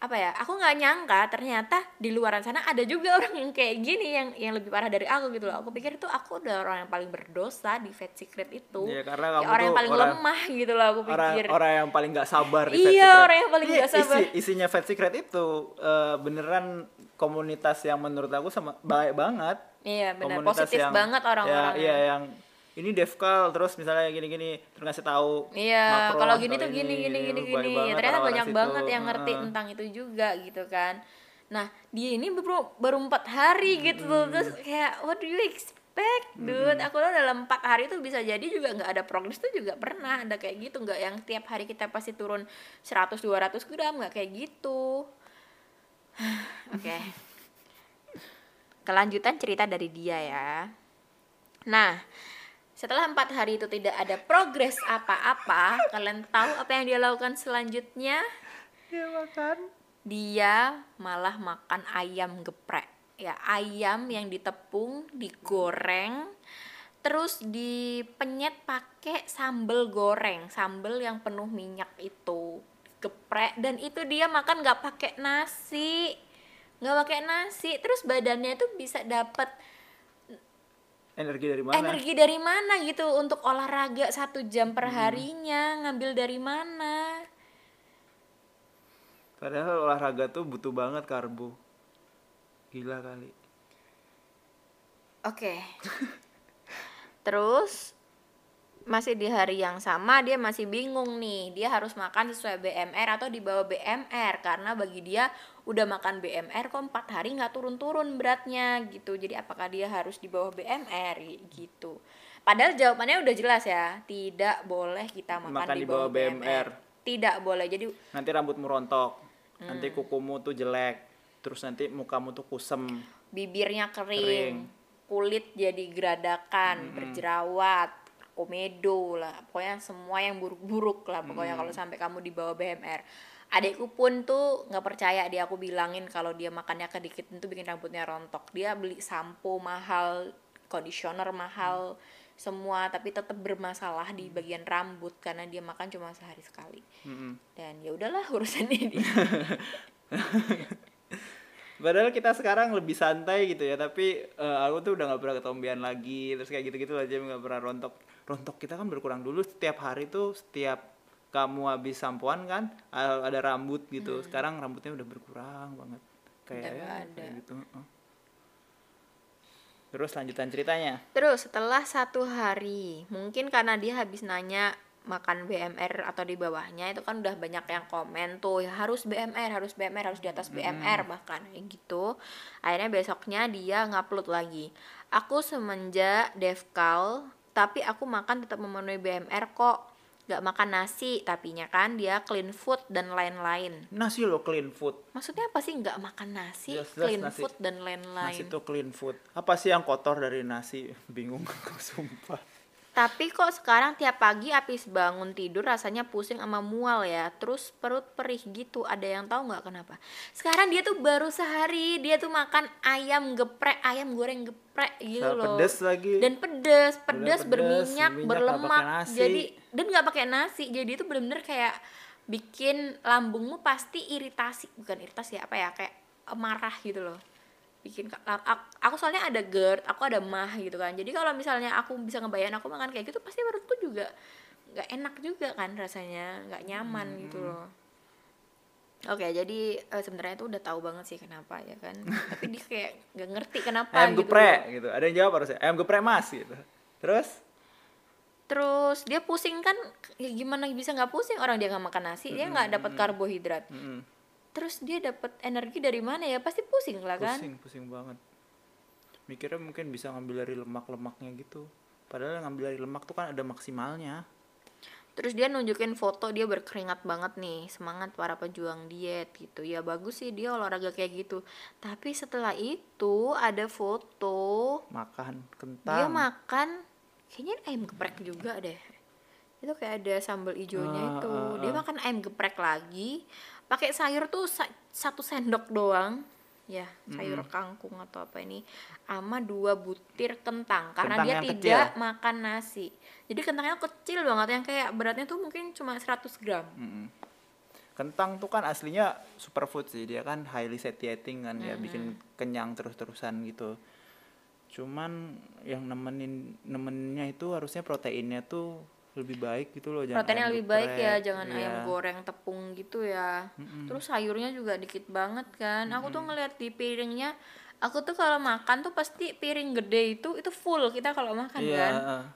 [SPEAKER 1] apa ya aku nggak nyangka ternyata di luaran sana ada juga [LAUGHS] orang yang kayak gini yang yang lebih parah dari aku gitu loh. Aku pikir itu aku udah orang yang paling berdosa di Fat Secret itu.
[SPEAKER 2] Ya, karena kamu
[SPEAKER 1] orang yang
[SPEAKER 2] tuh
[SPEAKER 1] paling
[SPEAKER 2] orang-
[SPEAKER 1] lemah gitu loh aku
[SPEAKER 2] orang
[SPEAKER 1] pikir.
[SPEAKER 2] orang yang paling nggak sabar di
[SPEAKER 1] Iya,
[SPEAKER 2] Fat Secret.
[SPEAKER 1] orang yang paling
[SPEAKER 2] Ini
[SPEAKER 1] nggak sabar.
[SPEAKER 2] isi- isinya Fat Secret itu eh, beneran komunitas yang menurut aku sama baik banget
[SPEAKER 1] iya benar
[SPEAKER 2] Komunitas
[SPEAKER 1] positif
[SPEAKER 2] yang-
[SPEAKER 1] banget orang-orang
[SPEAKER 2] ya, iya yang ini devkal terus misalnya gini-gini terus ngasih tahu
[SPEAKER 1] Iya, kalau gini tuh gini gini gini gini.
[SPEAKER 2] banget
[SPEAKER 1] Ternyata banyak
[SPEAKER 2] situ.
[SPEAKER 1] banget yang ngerti
[SPEAKER 2] Heeh.
[SPEAKER 1] tentang itu juga gitu kan. Nah, dia ini baru baru empat hari gitu tuh. Terus kayak what do you expect, dude? Aku tuh dalam empat hari tuh bisa jadi juga nggak ada progres tuh juga pernah ada kayak gitu nggak yang tiap hari kita pasti turun 100 200 gram nggak kayak gitu. Oke. Kelanjutan cerita dari dia ya. Nah, setelah empat hari itu tidak ada progres apa-apa, kalian tahu apa yang dia lakukan selanjutnya?
[SPEAKER 2] ya makan
[SPEAKER 1] Dia malah makan ayam geprek. Ya, ayam yang ditepung, digoreng, terus dipenyet pakai sambal goreng, sambal yang penuh minyak itu. Geprek dan itu dia makan nggak pakai nasi. nggak pakai nasi, terus badannya itu bisa dapat
[SPEAKER 2] energi dari mana?
[SPEAKER 1] energi dari mana gitu untuk olahraga satu jam per harinya ngambil dari mana?
[SPEAKER 2] Padahal olahraga tuh butuh banget karbo. Gila kali.
[SPEAKER 1] Oke. [LAUGHS] Terus masih di hari yang sama dia masih bingung nih dia harus makan sesuai BMR atau di bawah BMR karena bagi dia udah makan BMR kok empat hari nggak turun-turun beratnya gitu jadi apakah dia harus di bawah BMR gitu padahal jawabannya udah jelas ya tidak boleh kita makan,
[SPEAKER 2] Makan
[SPEAKER 1] di
[SPEAKER 2] di
[SPEAKER 1] bawah, BMR.
[SPEAKER 2] BMR.
[SPEAKER 1] tidak boleh jadi
[SPEAKER 2] nanti rambutmu rontok
[SPEAKER 1] Hmm.
[SPEAKER 2] nanti kukumu tuh jelek terus nanti mukamu tuh kusem
[SPEAKER 1] bibirnya kering,
[SPEAKER 2] Kering.
[SPEAKER 1] kulit jadi geradakan, berjerawat, komedo lah, pokoknya semua yang buruk-buruk lah pokoknya kalau sampai kamu di bawah BMR. Adikku pun tuh nggak percaya dia aku bilangin kalau dia makannya kedikit itu bikin rambutnya rontok. Dia beli sampo mahal, conditioner mahal, semua tapi tetap bermasalah di bagian rambut karena dia makan cuma sehari sekali.
[SPEAKER 2] Mm-mm.
[SPEAKER 1] Dan ya udahlah urusannya dia. [LAUGHS]
[SPEAKER 2] Padahal kita sekarang lebih santai gitu ya, tapi eh, aku tuh udah nggak pernah ketombean lagi, terus kayak gitu-gitu aja nggak pernah rontok. Rontok kita kan berkurang dulu setiap hari tuh setiap kamu habis sampoan kan ada rambut gitu. Sekarang rambutnya udah berkurang banget. Kayak
[SPEAKER 1] Hmm. Udah
[SPEAKER 2] ya,
[SPEAKER 1] ada.
[SPEAKER 2] kayak gitu. heeh. Terus lanjutan ceritanya.
[SPEAKER 1] Terus setelah satu hari, mungkin karena dia habis nanya makan BMR atau di bawahnya itu kan udah banyak yang komen tuh ya harus BMR harus BMR harus di atas BMR bahkan kayak gitu akhirnya besoknya dia ngupload lagi aku semenjak devkal tapi aku makan tetap memenuhi BMR kok nggak makan nasi tapinya kan dia clean food dan lain-lain
[SPEAKER 2] Nasi lo clean food.
[SPEAKER 1] maksudnya apa sih nggak makan nasi
[SPEAKER 2] Jelas-jelas
[SPEAKER 1] clean
[SPEAKER 2] nasi.
[SPEAKER 1] food dan lain-lain
[SPEAKER 2] Nasi tuh clean food. Apa sih yang kotor dari nasi? [LAUGHS] Bingung aku sumpah.
[SPEAKER 1] Tapi kok sekarang tiap pagi habis bangun tidur rasanya pusing sama mual ya. Terus perut perih gitu. Ada yang tahu nggak kenapa? Sekarang dia tuh baru sehari dia tuh makan ayam geprek, ayam goreng geprek gitu
[SPEAKER 2] Sama
[SPEAKER 1] loh.
[SPEAKER 2] pedes lagi.
[SPEAKER 1] Dan pedes, pedes,
[SPEAKER 2] pedes,
[SPEAKER 1] berminyak,
[SPEAKER 2] berminyak,
[SPEAKER 1] berlemak. Jadi dan nggak pakai nasi. Jadi itu bener-bener kayak bikin lambungmu pasti iritasi, bukan iritasi ya apa ya kayak marah gitu loh bikin aku soalnya ada GERD, aku ada mah gitu kan. Jadi kalau misalnya aku bisa ngebayang aku makan kayak gitu pasti perutku juga nggak enak juga kan rasanya, nggak nyaman
[SPEAKER 2] Hmm.
[SPEAKER 1] gitu loh. Oke, jadi eh, sebenarnya itu udah tahu banget sih kenapa ya kan. [LAUGHS] Tapi dia kayak nggak ngerti kenapa
[SPEAKER 2] Ayam
[SPEAKER 1] gitu.
[SPEAKER 2] geprek gitu. Ada yang jawab harusnya. Ayam geprek mas gitu. Terus
[SPEAKER 1] Terus dia pusing kan ya gimana bisa nggak pusing orang dia nggak makan nasi, dia nggak dapat karbohidrat.
[SPEAKER 2] mm-mm,
[SPEAKER 1] Terus dia dapat energi dari mana ya? Pasti pusing lah kan.
[SPEAKER 2] pusing pusing banget. Mikirnya mungkin bisa ngambil dari lemak-lemaknya gitu. Padahal ngambil dari lemak tuh kan ada maksimalnya.
[SPEAKER 1] Terus dia nunjukin foto dia berkeringat banget nih, semangat para pejuang diet gitu. Ya bagus sih dia olahraga kayak gitu. Tapi setelah itu ada foto
[SPEAKER 2] Makan
[SPEAKER 1] dia
[SPEAKER 2] kentang.
[SPEAKER 1] makan kayaknya ayam geprek juga deh. Itu kayak ada sambal ijonya
[SPEAKER 2] Ah,
[SPEAKER 1] itu.
[SPEAKER 2] ah,
[SPEAKER 1] Dia
[SPEAKER 2] ah.
[SPEAKER 1] makan ayam geprek lagi, pakai sayur tuh sa- satu sendok doang. Ya, sayur kangkung atau apa ini sama dua butir kentang karena
[SPEAKER 2] Kentang
[SPEAKER 1] dia tidak
[SPEAKER 2] kecil.
[SPEAKER 1] makan nasi. Jadi kentangnya kecil banget yang kayak beratnya tuh mungkin cuma 100 gram.
[SPEAKER 2] Mm-mm. Kentang tuh kan aslinya superfood sih. Dia kan highly satiating kan ya, bikin kenyang terus-terusan gitu. Cuman yang nemenin nemeninnya itu harusnya proteinnya tuh lebih baik gitu loh jangan
[SPEAKER 1] proteinnya
[SPEAKER 2] ayam
[SPEAKER 1] lebih baik ya jangan
[SPEAKER 2] Iya.
[SPEAKER 1] ayam goreng tepung gitu ya. Terus sayurnya juga dikit banget kan. Aku tuh ngeliat di piringnya aku tuh kalau makan tuh pasti piring gede itu itu full kita kalau makan
[SPEAKER 2] Iya,
[SPEAKER 1] kan.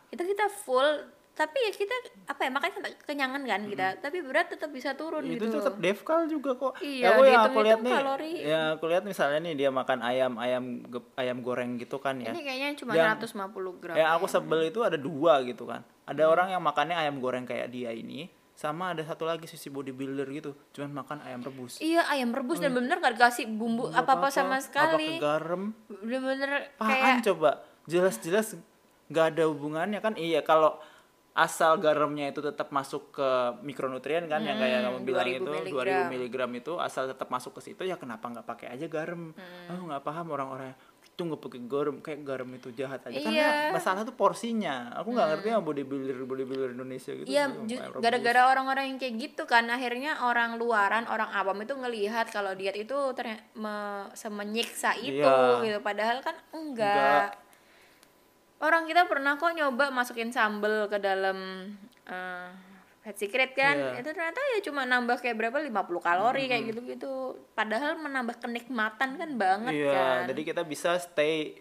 [SPEAKER 1] itu kita full tapi ya kita apa ya makan sampai kenyangan kan kita. Tapi berat tetap bisa turun
[SPEAKER 2] itu
[SPEAKER 1] gitu.
[SPEAKER 2] tetap devkal juga kok.
[SPEAKER 1] Iya,
[SPEAKER 2] aku yang aku lihat nih.
[SPEAKER 1] kalori.
[SPEAKER 2] ya aku lihat misalnya nih dia makan ayam ayam ayam goreng gitu kan ya.
[SPEAKER 1] Ini kayaknya cuma
[SPEAKER 2] Yang-
[SPEAKER 1] 150 gram
[SPEAKER 2] yang aku sebel itu ada dua gitu kan. Ada orang yang makannya ayam goreng kayak dia ini sama ada satu lagi sisi bodybuilder gitu cuman makan ayam rebus.
[SPEAKER 1] Iya ayam rebus dan bener gak dikasih bumbu apa-apa sama
[SPEAKER 2] nggak
[SPEAKER 1] sekali.
[SPEAKER 2] pakai garam.
[SPEAKER 1] Bener-bener kayak
[SPEAKER 2] coba? Jelas-jelas nggak ada hubungannya kan? Iya kalau asal garamnya itu tetap masuk ke mikronutrien kan yang kayak kamu bilang
[SPEAKER 1] 2000
[SPEAKER 2] itu
[SPEAKER 1] miligram.
[SPEAKER 2] 2000 miligram itu asal tetap masuk ke situ ya kenapa nggak pakai aja garam
[SPEAKER 1] Hmm.
[SPEAKER 2] oh nggak paham orang-orang itu nggak pakai garam kayak garam itu jahat aja
[SPEAKER 1] Iya.
[SPEAKER 2] karena masalah tuh porsinya aku nggak ngerti ya bodybuilder bodybuilder Indonesia gitu
[SPEAKER 1] Iya, gara-gara orang-orang yang kayak gitu kan akhirnya orang luaran, orang awam itu ngelihat kalau diet itu ternyata semenyiksa itu
[SPEAKER 2] Iya.
[SPEAKER 1] gitu. Padahal kan enggak.
[SPEAKER 2] Enggak.
[SPEAKER 1] Orang kita pernah kok nyoba masukin sambel ke dalam eh, Fat Secret kan.
[SPEAKER 2] Iya.
[SPEAKER 1] Itu ternyata ya cuma nambah kayak berapa 50 kalori kayak gitu-gitu. Padahal menambah kenikmatan kan banget
[SPEAKER 2] iya
[SPEAKER 1] kan.
[SPEAKER 2] jadi kita bisa stay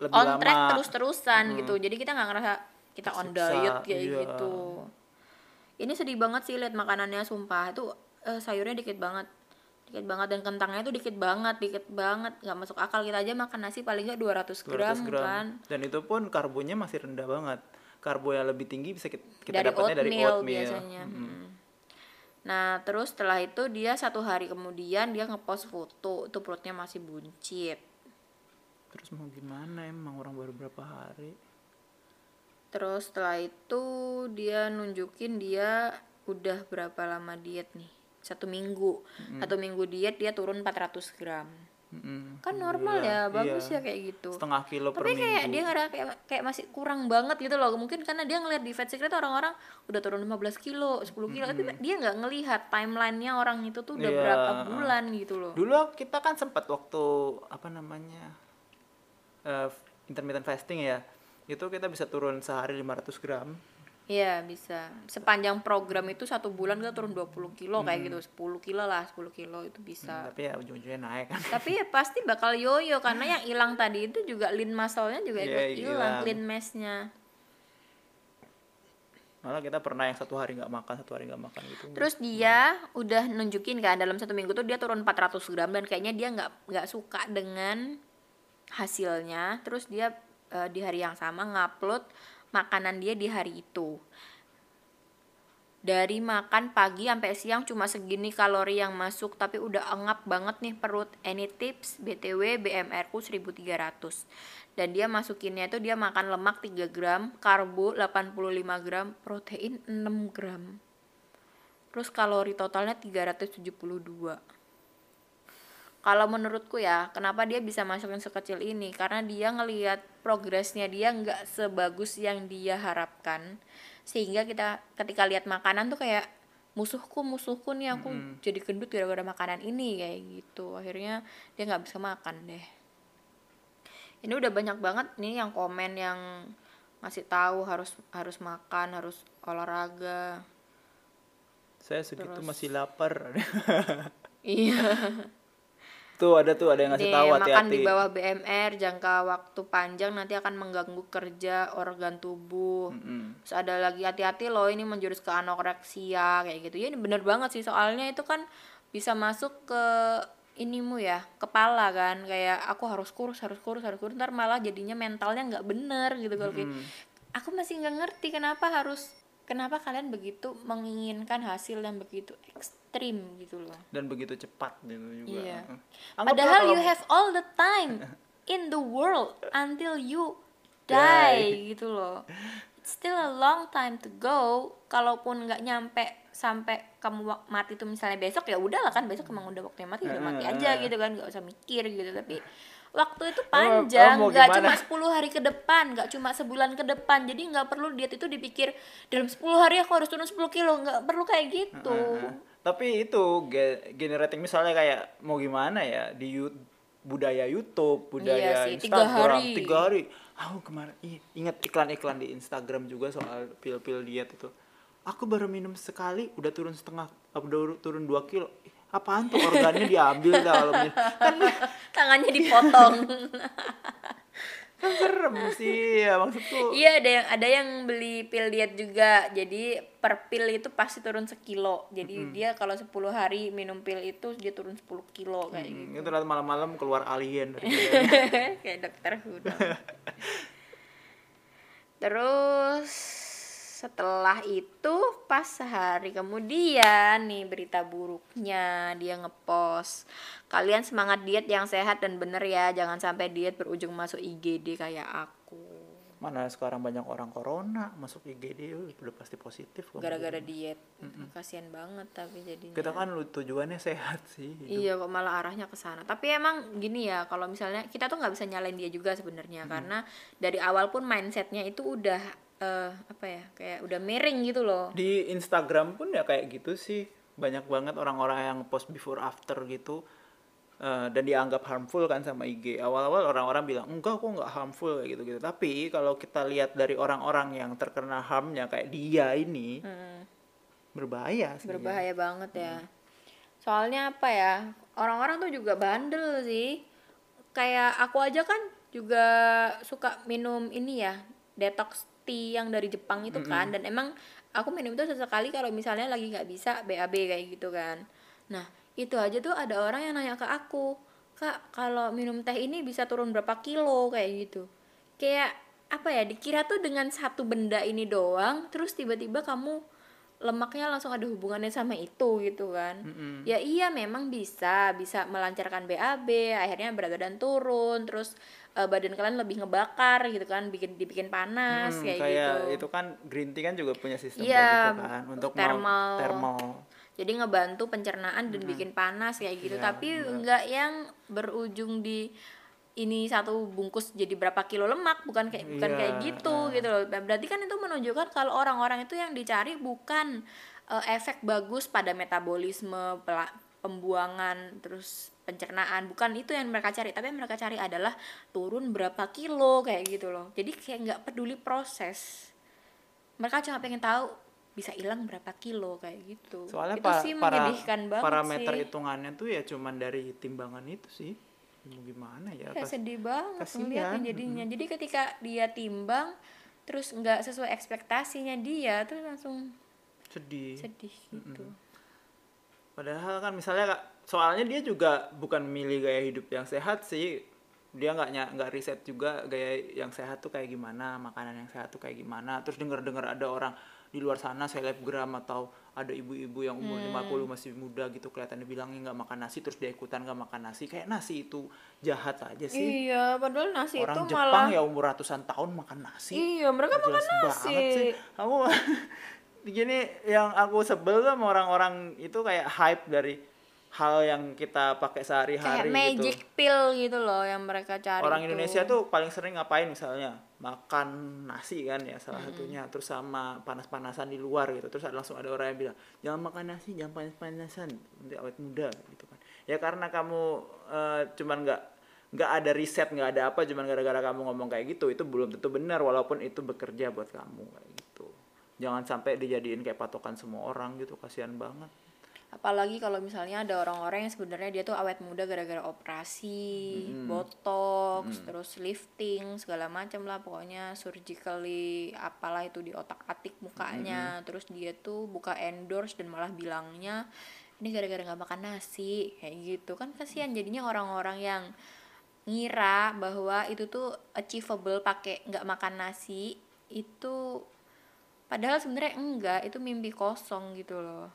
[SPEAKER 2] lebih
[SPEAKER 1] on
[SPEAKER 2] lama
[SPEAKER 1] track terus-terusan gitu. Jadi kita nggak ngerasa kita on
[SPEAKER 2] Tersiksa,
[SPEAKER 1] diet kayak
[SPEAKER 2] iya.
[SPEAKER 1] gitu. Ini sedih banget sih lihat makanannya sumpah. Itu eh, sayurnya dikit banget. Dikit banget dan kentangnya tuh dikit banget, dikit banget. nggak masuk akal kita aja makan nasi paling nggak 200 gram,
[SPEAKER 2] 200 gram.
[SPEAKER 1] kan.
[SPEAKER 2] Dan itu pun karbonya masih rendah banget. Karbo yang lebih tinggi bisa kita, kita
[SPEAKER 1] dari
[SPEAKER 2] dapatnya dari
[SPEAKER 1] oatmeal,
[SPEAKER 2] oatmeal.
[SPEAKER 1] biasanya. Mm. Nah, terus setelah itu dia satu hari kemudian dia ngepost foto, itu perutnya masih buncit.
[SPEAKER 2] Terus mau gimana emang orang baru berapa hari?
[SPEAKER 1] Terus setelah itu dia nunjukin dia udah berapa lama diet nih? Satu minggu. Satu minggu diet dia turun 400 gram.
[SPEAKER 2] Mm-mm.
[SPEAKER 1] Kan normal ya,
[SPEAKER 2] Alhamdulillah.
[SPEAKER 1] bagus
[SPEAKER 2] Iya.
[SPEAKER 1] ya kayak gitu.
[SPEAKER 2] Setengah kilo per
[SPEAKER 1] Tapi kayak
[SPEAKER 2] minggu.
[SPEAKER 1] dia nggak ada kayak, kayak masih kurang banget gitu loh. Mungkin karena dia ngeliat di Fat Secret orang-orang udah turun 15 kilo, 10 kilo, tapi dia nggak ngelihat timelinenya orang itu tuh udah
[SPEAKER 2] Iya.
[SPEAKER 1] berapa bulan gitu loh.
[SPEAKER 2] Dulu kita kan sempat waktu apa namanya? eh, intermittent fasting ya. Itu kita bisa turun sehari 500 gram.
[SPEAKER 1] Iya bisa. Sepanjang program itu satu bulan kita turun 20 kilo kayak gitu, 10 kilo lah, 10 kilo itu bisa.
[SPEAKER 2] Tapi ya ujung-ujungnya naik kan.
[SPEAKER 1] Tapi ya pasti bakal yoyo karena yang hilang tadi itu juga lean muscle-nya juga
[SPEAKER 2] Iya,
[SPEAKER 1] ikut hilang,
[SPEAKER 2] hilang.
[SPEAKER 1] lean mass-nya.
[SPEAKER 2] Malah kita pernah yang satu hari nggak makan, satu hari nggak makan gitu.
[SPEAKER 1] Terus dia udah nunjukin kan dalam satu minggu tuh dia turun 400 gram dan kayaknya dia nggak nggak suka dengan hasilnya. Terus dia eh, di hari yang sama ngupload makanan dia di hari itu. Dari makan pagi sampai siang cuma segini kalori yang masuk tapi udah engap banget nih perut. Any tips? BTW BMR ku 1300. Dan dia masukinnya itu dia makan lemak 3 gram, karbo 85 gram, protein 6 gram. Terus kalori totalnya 372. Kalau menurutku ya, kenapa dia bisa masukin sekecil ini? Karena dia ngelihat progresnya dia nggak sebagus yang dia harapkan. Sehingga kita ketika lihat makanan tuh kayak musuhku musuhku nih aku jadi gendut gara-gara makanan ini kayak gitu. Akhirnya dia nggak bisa makan deh. Ini udah banyak banget nih yang komen yang ngasih tahu harus harus makan, harus olahraga.
[SPEAKER 2] Saya segitu
[SPEAKER 1] Terus-
[SPEAKER 2] masih lapar. [LAUGHS]
[SPEAKER 1] Iya.
[SPEAKER 2] Tuh ada tuh ada yang ngasih tahu
[SPEAKER 1] makan di
[SPEAKER 2] hati-hati.
[SPEAKER 1] bawah BMR jangka waktu panjang nanti akan mengganggu kerja organ tubuh.
[SPEAKER 2] Mm-mm.
[SPEAKER 1] Terus ada lagi hati-hati loh ini menjurus ke anoreksia kayak gitu. Ya ini bener banget sih soalnya itu kan bisa masuk ke inimu ya kepala kan kayak aku harus kurus harus kurus harus kurus ntar malah jadinya mentalnya nggak bener gitu kalau kayak aku masih nggak ngerti kenapa harus kenapa kalian begitu menginginkan hasil yang begitu ekstrim gitu loh
[SPEAKER 2] dan begitu cepat gitu juga.
[SPEAKER 1] Iya. Padahal you have all the time in the world until you die gitu loh. It's still a long time to go. Kalaupun nggak nyampe sampai kamu mati tuh misalnya besok ya udahlah kan besok emang udah waktunya mati udah mati aja gitu kan nggak usah mikir gitu tapi waktu itu panjang
[SPEAKER 2] kamu
[SPEAKER 1] nggak cuma 10 hari ke depan nggak cuma sebulan ke depan jadi nggak perlu diet itu dipikir dalam 10 hari aku harus turun 10 kilo nggak perlu kayak gitu.
[SPEAKER 2] Tapi itu ge- generating misalnya kayak mau gimana ya di budaya YouTube, budaya
[SPEAKER 1] Iya sih, tiga
[SPEAKER 2] Instagram,
[SPEAKER 1] hari.
[SPEAKER 2] tiga hari Aku kemarin ingat iklan-iklan di Instagram juga soal pil-pil diet itu. Aku baru minum sekali udah turun setengah, udah turun 2 kilo. Apaan tuh organnya diambil minum. Kan [LAUGHS]
[SPEAKER 1] tangannya dipotong. [LAUGHS]
[SPEAKER 2] Kan serem sih ya maksudku.
[SPEAKER 1] iya ada yang ada yang beli pil diet juga. Jadi per pil itu pasti turun sekilo. Jadi dia kalau 10 hari minum pil itu dia turun 10 kilo kayak gitu.
[SPEAKER 2] Hmm, itu malam-malam keluar alien dari [LAUGHS]
[SPEAKER 1] kayak dokter Who dong. Terus setelah itu pas sehari kemudian nih berita buruknya dia ngepost kalian semangat diet yang sehat dan bener ya jangan sampai diet berujung masuk IGD kayak aku
[SPEAKER 2] Mana sekarang banyak orang corona masuk IGD udah pasti positif
[SPEAKER 1] gara-gara diet kasihan banget tapi jadinya
[SPEAKER 2] Kita kan lu tujuannya sehat sih. hidup.
[SPEAKER 1] Iya kok malah arahnya ke sana. Tapi emang gini ya, kalau misalnya kita tuh nggak bisa nyalain dia juga sebenarnya karena dari awal pun mindsetnya itu udah eh, apa ya, kayak udah miring gitu loh.
[SPEAKER 2] Di Instagram pun ya kayak gitu sih. Banyak banget orang-orang yang post before after gitu. eh, dan dianggap harmful kan sama IG. Awal-awal orang-orang bilang, enggak kok nggak harmful kayak gitu-gitu. Tapi kalau kita lihat dari orang-orang yang terkena harmnya kayak dia ini,
[SPEAKER 1] Hmm,
[SPEAKER 2] berbahaya sih.
[SPEAKER 1] berbahaya banget ya. Soalnya apa ya, orang-orang tuh juga bandel sih. Kayak aku aja kan juga suka minum ini ya, detox tea yang dari Jepang itu kan dan emang aku minum itu sesekali kalau misalnya lagi nggak bisa BAB kayak gitu kan. Nah, itu aja tuh ada orang yang nanya ke aku, "Kak, kalau minum teh ini bisa turun berapa kilo?" kayak gitu. Kayak apa ya, dikira tuh dengan satu benda ini doang terus tiba-tiba kamu lemaknya langsung ada hubungannya sama itu gitu kan
[SPEAKER 2] Mm-mm.
[SPEAKER 1] ya iya memang bisa bisa melancarkan BAB akhirnya berat badan turun terus eh, badan kalian lebih ngebakar gitu kan bikin dibikin panas
[SPEAKER 2] Hmm,
[SPEAKER 1] kayak,
[SPEAKER 2] kayak
[SPEAKER 1] gitu
[SPEAKER 2] itu kan green tea kan juga punya sistem
[SPEAKER 1] Iya,
[SPEAKER 2] kayak gitu kan untuk
[SPEAKER 1] thermal.
[SPEAKER 2] thermal.
[SPEAKER 1] jadi ngebantu pencernaan dan bikin panas kayak gitu
[SPEAKER 2] Iya,
[SPEAKER 1] tapi enggak yang berujung di ini satu bungkus jadi berapa kilo lemak bukan kayak bukan
[SPEAKER 2] Iya,
[SPEAKER 1] kayak gitu
[SPEAKER 2] ah.
[SPEAKER 1] gitu loh berarti kan itu menunjukkan kalau orang-orang itu yang dicari bukan eh, efek bagus pada metabolisme pembuangan terus pencernaan. Bukan itu yang mereka cari tapi yang mereka cari adalah turun berapa kilo kayak gitu loh. Jadi kayak nggak peduli proses. Mereka cuma pengen tahu bisa hilang berapa kilo kayak gitu.
[SPEAKER 2] Soalnya
[SPEAKER 1] itu
[SPEAKER 2] pa-
[SPEAKER 1] sih
[SPEAKER 2] para
[SPEAKER 1] menyedihkan banget
[SPEAKER 2] parameter
[SPEAKER 1] sih.
[SPEAKER 2] hitungannya tuh ya cuman dari timbangan itu sih. Mau gimana ya?
[SPEAKER 1] kayak sedih banget ngeliatnya jadinya. Jadi ketika dia timbang terus nggak sesuai ekspektasinya dia terus langsung
[SPEAKER 2] sedih.
[SPEAKER 1] sedih gitu.
[SPEAKER 2] Padahal kan misalnya Kak, soalnya dia juga bukan milih gaya hidup yang sehat sih. Dia nggak nggak riset juga gaya yang sehat tuh kayak gimana, makanan yang sehat tuh kayak gimana. Terus denger-dengar ada orang di luar sana selebgram atau ada ibu-ibu yang umur 50 masih muda gitu kelihatannya bilangnya nggak makan nasi terus dia ikutan nggak makan nasi. Kayak nasi itu jahat aja sih.
[SPEAKER 1] Iya padahal nasi
[SPEAKER 2] orang
[SPEAKER 1] itu
[SPEAKER 2] Jepang
[SPEAKER 1] malah
[SPEAKER 2] ya umur ratusan tahun makan nasi.
[SPEAKER 1] Iya mereka
[SPEAKER 2] Nggak
[SPEAKER 1] makan
[SPEAKER 2] jelas
[SPEAKER 1] nasi.
[SPEAKER 2] sih. Kamu [LAUGHS] gini yang aku sebel sama orang-orang itu kayak hype dari hal yang kita pakai
[SPEAKER 1] kayak
[SPEAKER 2] sehari-hari
[SPEAKER 1] magic
[SPEAKER 2] gitu
[SPEAKER 1] pill gitu loh yang mereka cari
[SPEAKER 2] orang
[SPEAKER 1] itu.
[SPEAKER 2] Indonesia tuh paling sering ngapain misalnya? Makan nasi kan ya salah
[SPEAKER 1] Hmm.
[SPEAKER 2] satunya. Terus sama panas-panasan di luar gitu. Terus ada- langsung ada orang yang bilang jangan makan nasi jangan panas-panasan. Nanti awet muda gitu kan. Ya karena kamu eh, cuman nggak nggak ada riset nggak ada apa cuman gara-gara kamu ngomong kayak gitu itu belum tentu benar walaupun itu bekerja buat kamu kayak gitu. Jangan sampai dijadiin kayak patokan semua orang gitu kasihan banget
[SPEAKER 1] apalagi kalau misalnya ada orang-orang yang sebenarnya dia tuh awet muda gara-gara operasi, botox, terus lifting segala macam lah. Pokoknya surgically apalah itu di otak-atik mukanya, terus dia tuh buka endorse dan malah bilangnya ini gara-gara nggak makan nasi. Kayak gitu. Kan kasihan jadinya orang-orang yang ngira bahwa itu tuh achievable pakai nggak makan nasi itu padahal sebenarnya enggak. Itu mimpi kosong gitu loh.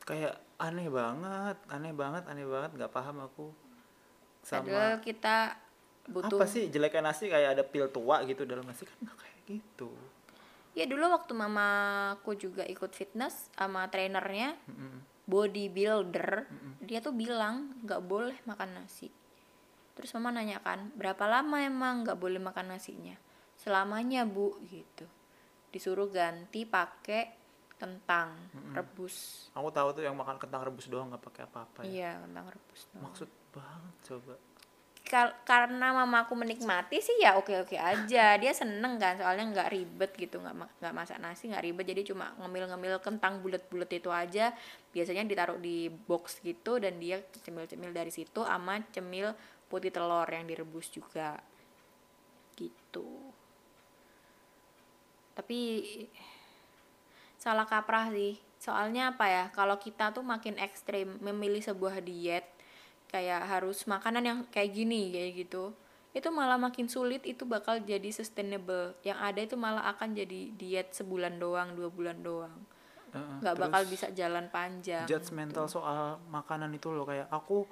[SPEAKER 2] Kayak aneh banget aneh banget aneh banget nggak paham aku sama
[SPEAKER 1] Padahal kita butuh
[SPEAKER 2] apa sih jeleknya nasi kayak ada pil tua gitu dalam nasi kan nggak kayak gitu.
[SPEAKER 1] Ya dulu waktu mamaku juga ikut fitness sama trainernya bodybuilder dia tuh bilang nggak boleh makan nasi. Terus mama nanya kan berapa lama emang nggak boleh makan nasinya? Selamanya bu gitu. Disuruh ganti pakai kentang rebus.
[SPEAKER 2] Aku tahu tuh yang makan kentang rebus doang nggak pakai apa-apa ya?
[SPEAKER 1] Iya kentang rebus doang.
[SPEAKER 2] maksud banget coba.
[SPEAKER 1] Kal- karena mamaku menikmati sih ya oke oke aja. Dia seneng kan soalnya nggak ribet gitu nggak nggak masak nasi nggak ribet. Jadi cuma ngemil ngemil kentang bulat bulat itu aja. Biasanya ditaruh di box gitu dan dia cemil cemil dari situ sama cemil putih telur yang direbus juga. Gitu. Tapi salah kaprah sih. Soalnya apa ya kalau kita tuh makin ekstrim memilih sebuah diet kayak harus makanan yang kayak gini kayak gitu itu malah makin sulit itu bakal jadi sustainable. Yang ada itu malah akan jadi diet sebulan doang dua bulan doang. Nggak bakal
[SPEAKER 2] terus
[SPEAKER 1] bisa jalan panjang
[SPEAKER 2] judgmental soal makanan itu loh kayak aku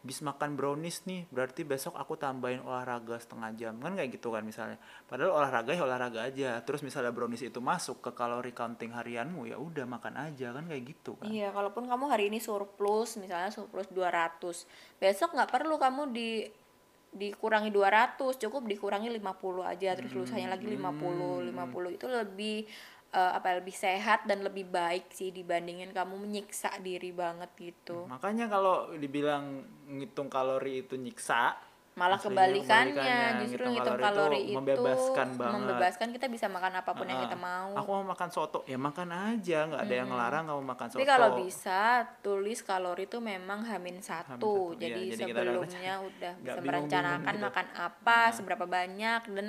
[SPEAKER 2] bis makan brownies nih berarti besok aku tambahin olahraga setengah jam. Kan kayak gitu kan misalnya. Padahal olahraga ya olahraga aja. Terus misalnya brownies itu masuk ke kalori counting harianmu ya udah makan aja kan kayak gitu kan.
[SPEAKER 1] Iya, kalaupun kamu hari ini surplus, misalnya surplus 200, besok nggak perlu kamu di dikurangi 200, cukup dikurangi 50 aja, terus lusanya lagi 50. 50 itu lebih eh, apa ya, lebih sehat dan lebih baik sih dibandingin kamu menyiksa diri banget gitu.
[SPEAKER 2] makanya kalau dibilang ngitung kalori itu nyiksa
[SPEAKER 1] Malah kebalikannya, justru
[SPEAKER 2] ngitung
[SPEAKER 1] ngitung
[SPEAKER 2] kalori
[SPEAKER 1] kalori
[SPEAKER 2] itu
[SPEAKER 1] itu
[SPEAKER 2] membebaskan banget.
[SPEAKER 1] membebaskan kita bisa makan apa pun yang
[SPEAKER 2] Heeh.
[SPEAKER 1] kita mau.
[SPEAKER 2] aku mau makan soto ya makan aja nggak ada yang ngelarang kamu makan soto
[SPEAKER 1] Tapi kalau bisa tulis kalori itu memang hamin satu.
[SPEAKER 2] satu, iya.
[SPEAKER 1] Jadi,
[SPEAKER 2] kita udah
[SPEAKER 1] sebelumnya [LAUGHS] udah
[SPEAKER 2] nggak
[SPEAKER 1] bisa merencanakan
[SPEAKER 2] gitu.
[SPEAKER 1] makan apa, seberapa banyak dan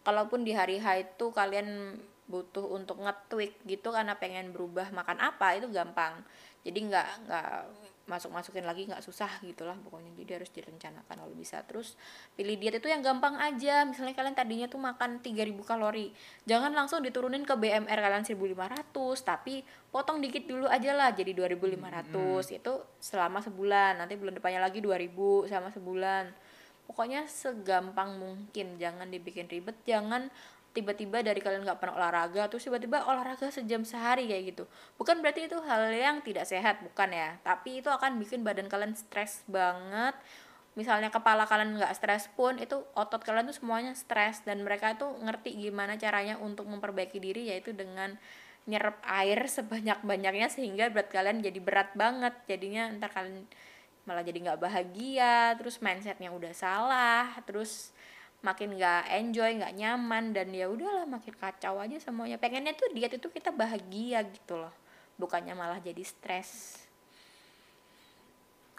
[SPEAKER 1] kalaupun di hari H itu kalian butuh untuk nge-tweak gitu karena pengen berubah makan apa itu gampang. Jadi nggak nggak masuk-masukin lagi nggak susah gitulah pokoknya. Jadi harus direncanakan kalau bisa. Terus pilih diet itu yang gampang aja. Misalnya kalian tadinya tuh makan 3000 kalori jangan langsung diturunin ke BMR kalian 1500 tapi potong dikit dulu aja lah jadi 2500 itu selama sebulan nanti bulan depannya lagi 2000 selama sebulan. Pokoknya segampang mungkin jangan dibikin ribet jangan tiba-tiba dari kalian nggak pernah olahraga terus tiba-tiba olahraga sejam sehari kayak gitu. Bukan berarti itu hal yang tidak sehat bukan ya. Tapi itu akan bikin badan kalian stres banget. Misalnya kepala kalian nggak stres pun itu otot kalian tuh semuanya stres. Dan mereka tuh ngerti gimana caranya untuk memperbaiki diri yaitu dengan nyerap air sebanyak-banyaknya sehingga berat kalian jadi berat banget. Jadinya ntar kalian malah jadi nggak bahagia terus mindsetnya udah salah terus makin nggak enjoy nggak nyaman dan ya udahlah makin kacau aja semuanya pengennya tuh diet itu kita bahagia gitu loh bukannya malah jadi stres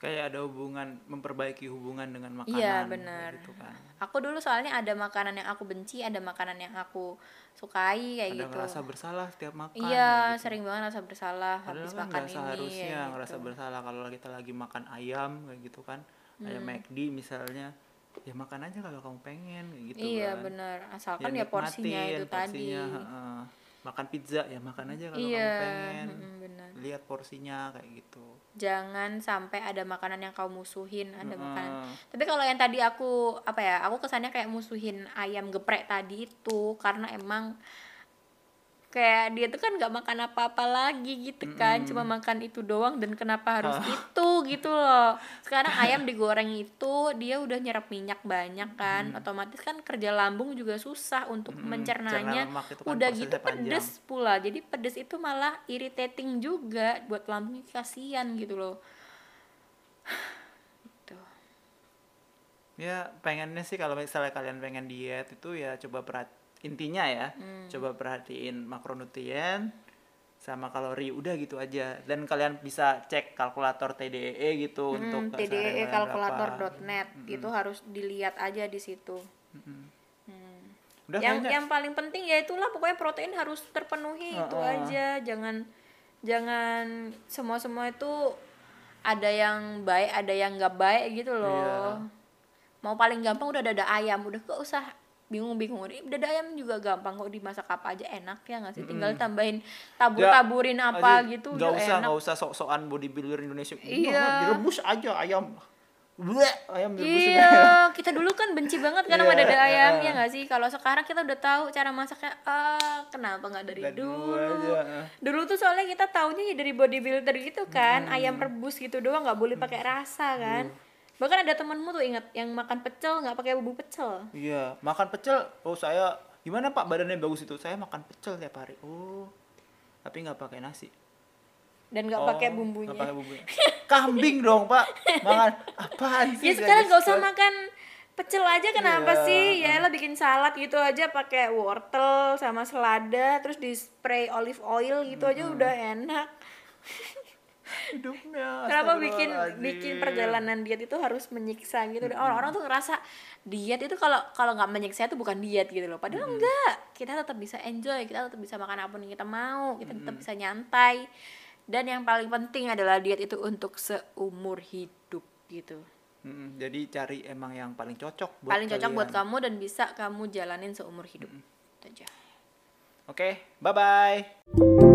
[SPEAKER 2] kayak ada hubungan memperbaiki hubungan dengan makanan
[SPEAKER 1] Iya, benar.
[SPEAKER 2] gitu kan
[SPEAKER 1] aku dulu soalnya ada makanan yang aku benci ada makanan yang aku sukai kayak
[SPEAKER 2] ada
[SPEAKER 1] gitu
[SPEAKER 2] ngerasa bersalah setiap makan
[SPEAKER 1] iya
[SPEAKER 2] gitu.
[SPEAKER 1] sering banget rasa bersalah
[SPEAKER 2] Padahal
[SPEAKER 1] habis
[SPEAKER 2] kan
[SPEAKER 1] makan ini
[SPEAKER 2] seharusnya
[SPEAKER 1] kayak
[SPEAKER 2] ngerasa
[SPEAKER 1] gitu.
[SPEAKER 2] bersalah kalau kita lagi makan ayam kayak gitu kan ayam
[SPEAKER 1] Hmm.
[SPEAKER 2] McD misalnya ya makan aja kalau kamu pengen kayak gitu
[SPEAKER 1] iya
[SPEAKER 2] kan.
[SPEAKER 1] benar. Asalkan ya, porsinya
[SPEAKER 2] nikmatin
[SPEAKER 1] itu tadi.
[SPEAKER 2] porsinya, heeh. makan pizza ya makan aja kalau
[SPEAKER 1] iya
[SPEAKER 2] kamu pengen.
[SPEAKER 1] mm, benar.
[SPEAKER 2] Lihat porsinya kayak gitu.
[SPEAKER 1] Jangan sampai ada makanan yang kau musuhin ada
[SPEAKER 2] Heeh.
[SPEAKER 1] makanan. Tapi kalau yang tadi aku apa ya aku kesannya kayak musuhin ayam geprek tadi itu karena emang kayak dia tuh kan nggak makan apa-apa lagi gitu kan cuma makan itu doang dan kenapa harus itu gitu loh sekarang ayam digoreng itu dia udah nyerap minyak banyak kan otomatis kan kerja lambung juga susah untuk
[SPEAKER 2] Mm-mm.
[SPEAKER 1] mencernanya
[SPEAKER 2] Cerna lemak itu kan
[SPEAKER 1] udah gitu
[SPEAKER 2] panjang.
[SPEAKER 1] pedes pula jadi pedes itu malah irritating juga buat lambung kasihan gitu loh [SIGHS] gitu.
[SPEAKER 2] ya pengennya sih kalau misalnya kalian pengen diet itu ya coba perhati intinya ya
[SPEAKER 1] Hmm.
[SPEAKER 2] coba perhatiin makronutrien sama kalori udah gitu aja dan kalian bisa cek kalkulator TDEE gitu untuk
[SPEAKER 1] Hmm,
[SPEAKER 2] keseharian kalian
[SPEAKER 1] TDE
[SPEAKER 2] berapa.
[SPEAKER 1] kalkulator.net itu harus dilihat aja di situ. Hmm.
[SPEAKER 2] udah
[SPEAKER 1] yang
[SPEAKER 2] kayaknya
[SPEAKER 1] yang paling penting ya itulah pokoknya protein harus terpenuhi itu
[SPEAKER 2] Heeh.
[SPEAKER 1] aja jangan jangan semua semua itu ada yang baik ada yang nggak baik gitu loh
[SPEAKER 2] Iya.
[SPEAKER 1] mau paling gampang udah dada ayam udah gak usah bingung-bingung dada ayam juga gampang kok dimasak apa aja enak ya nggak sih tinggal tambahin tabur-taburin apa
[SPEAKER 2] Aja,
[SPEAKER 1] gitu
[SPEAKER 2] nggak
[SPEAKER 1] udah
[SPEAKER 2] usah
[SPEAKER 1] enak
[SPEAKER 2] nggak usah sok-sokan bodybuilder Indonesia
[SPEAKER 1] Iya.
[SPEAKER 2] Udah, direbus aja ayam Bleh, ayam direbus juga.
[SPEAKER 1] Iya, [LAUGHS] kita dulu kan benci banget kan sama
[SPEAKER 2] Iya,
[SPEAKER 1] dada ayam
[SPEAKER 2] iya.
[SPEAKER 1] ya nggak sih? Kalau sekarang kita udah tahu cara masaknya, ah kenapa nggak dari dulu?
[SPEAKER 2] dulu aja.
[SPEAKER 1] Dulu tuh soalnya kita taunya ya dari bodybuilder gitu kan, ayam rebus gitu doang nggak boleh pakai rasa kan. Bahkan ada temanmu tuh ingat yang makan pecel nggak pakai bumbu pecel.
[SPEAKER 2] Iya, makan pecel. Oh, saya gimana Pak badannya bagus itu? Saya makan pecel tiap hari. Oh. Tapi nggak pakai nasi.
[SPEAKER 1] Dan nggak
[SPEAKER 2] Oh,
[SPEAKER 1] pakai bumbunya.
[SPEAKER 2] nggak pakai bumbunya. [LAUGHS] Kambing dong, Pak. Makan apaan sih?
[SPEAKER 1] ya sekarang nggak usah
[SPEAKER 2] jelas.
[SPEAKER 1] makan pecel aja kenapa
[SPEAKER 2] Iya,
[SPEAKER 1] sih ya lo bikin salad gitu aja pakai wortel sama selada terus di spray olive oil gitu aja udah enak [LAUGHS]
[SPEAKER 2] hidupnya
[SPEAKER 1] kenapa bikin bikin perjalanan diet itu harus menyiksa gitu? Orang-orang tuh ngerasa diet itu kalau kalau nggak menyiksa itu bukan diet gitu loh. Padahal enggak kita tetap bisa enjoy kita tetap bisa makan apa yang kita mau kita tetap bisa nyantai. Dan yang paling penting adalah diet itu untuk seumur hidup gitu.
[SPEAKER 2] Mm-mm, jadi cari emang yang paling cocok buat
[SPEAKER 1] paling cocok buat
[SPEAKER 2] kalian.
[SPEAKER 1] kamu dan bisa kamu jalanin seumur hidup. Itu aja.
[SPEAKER 2] Oke bye bye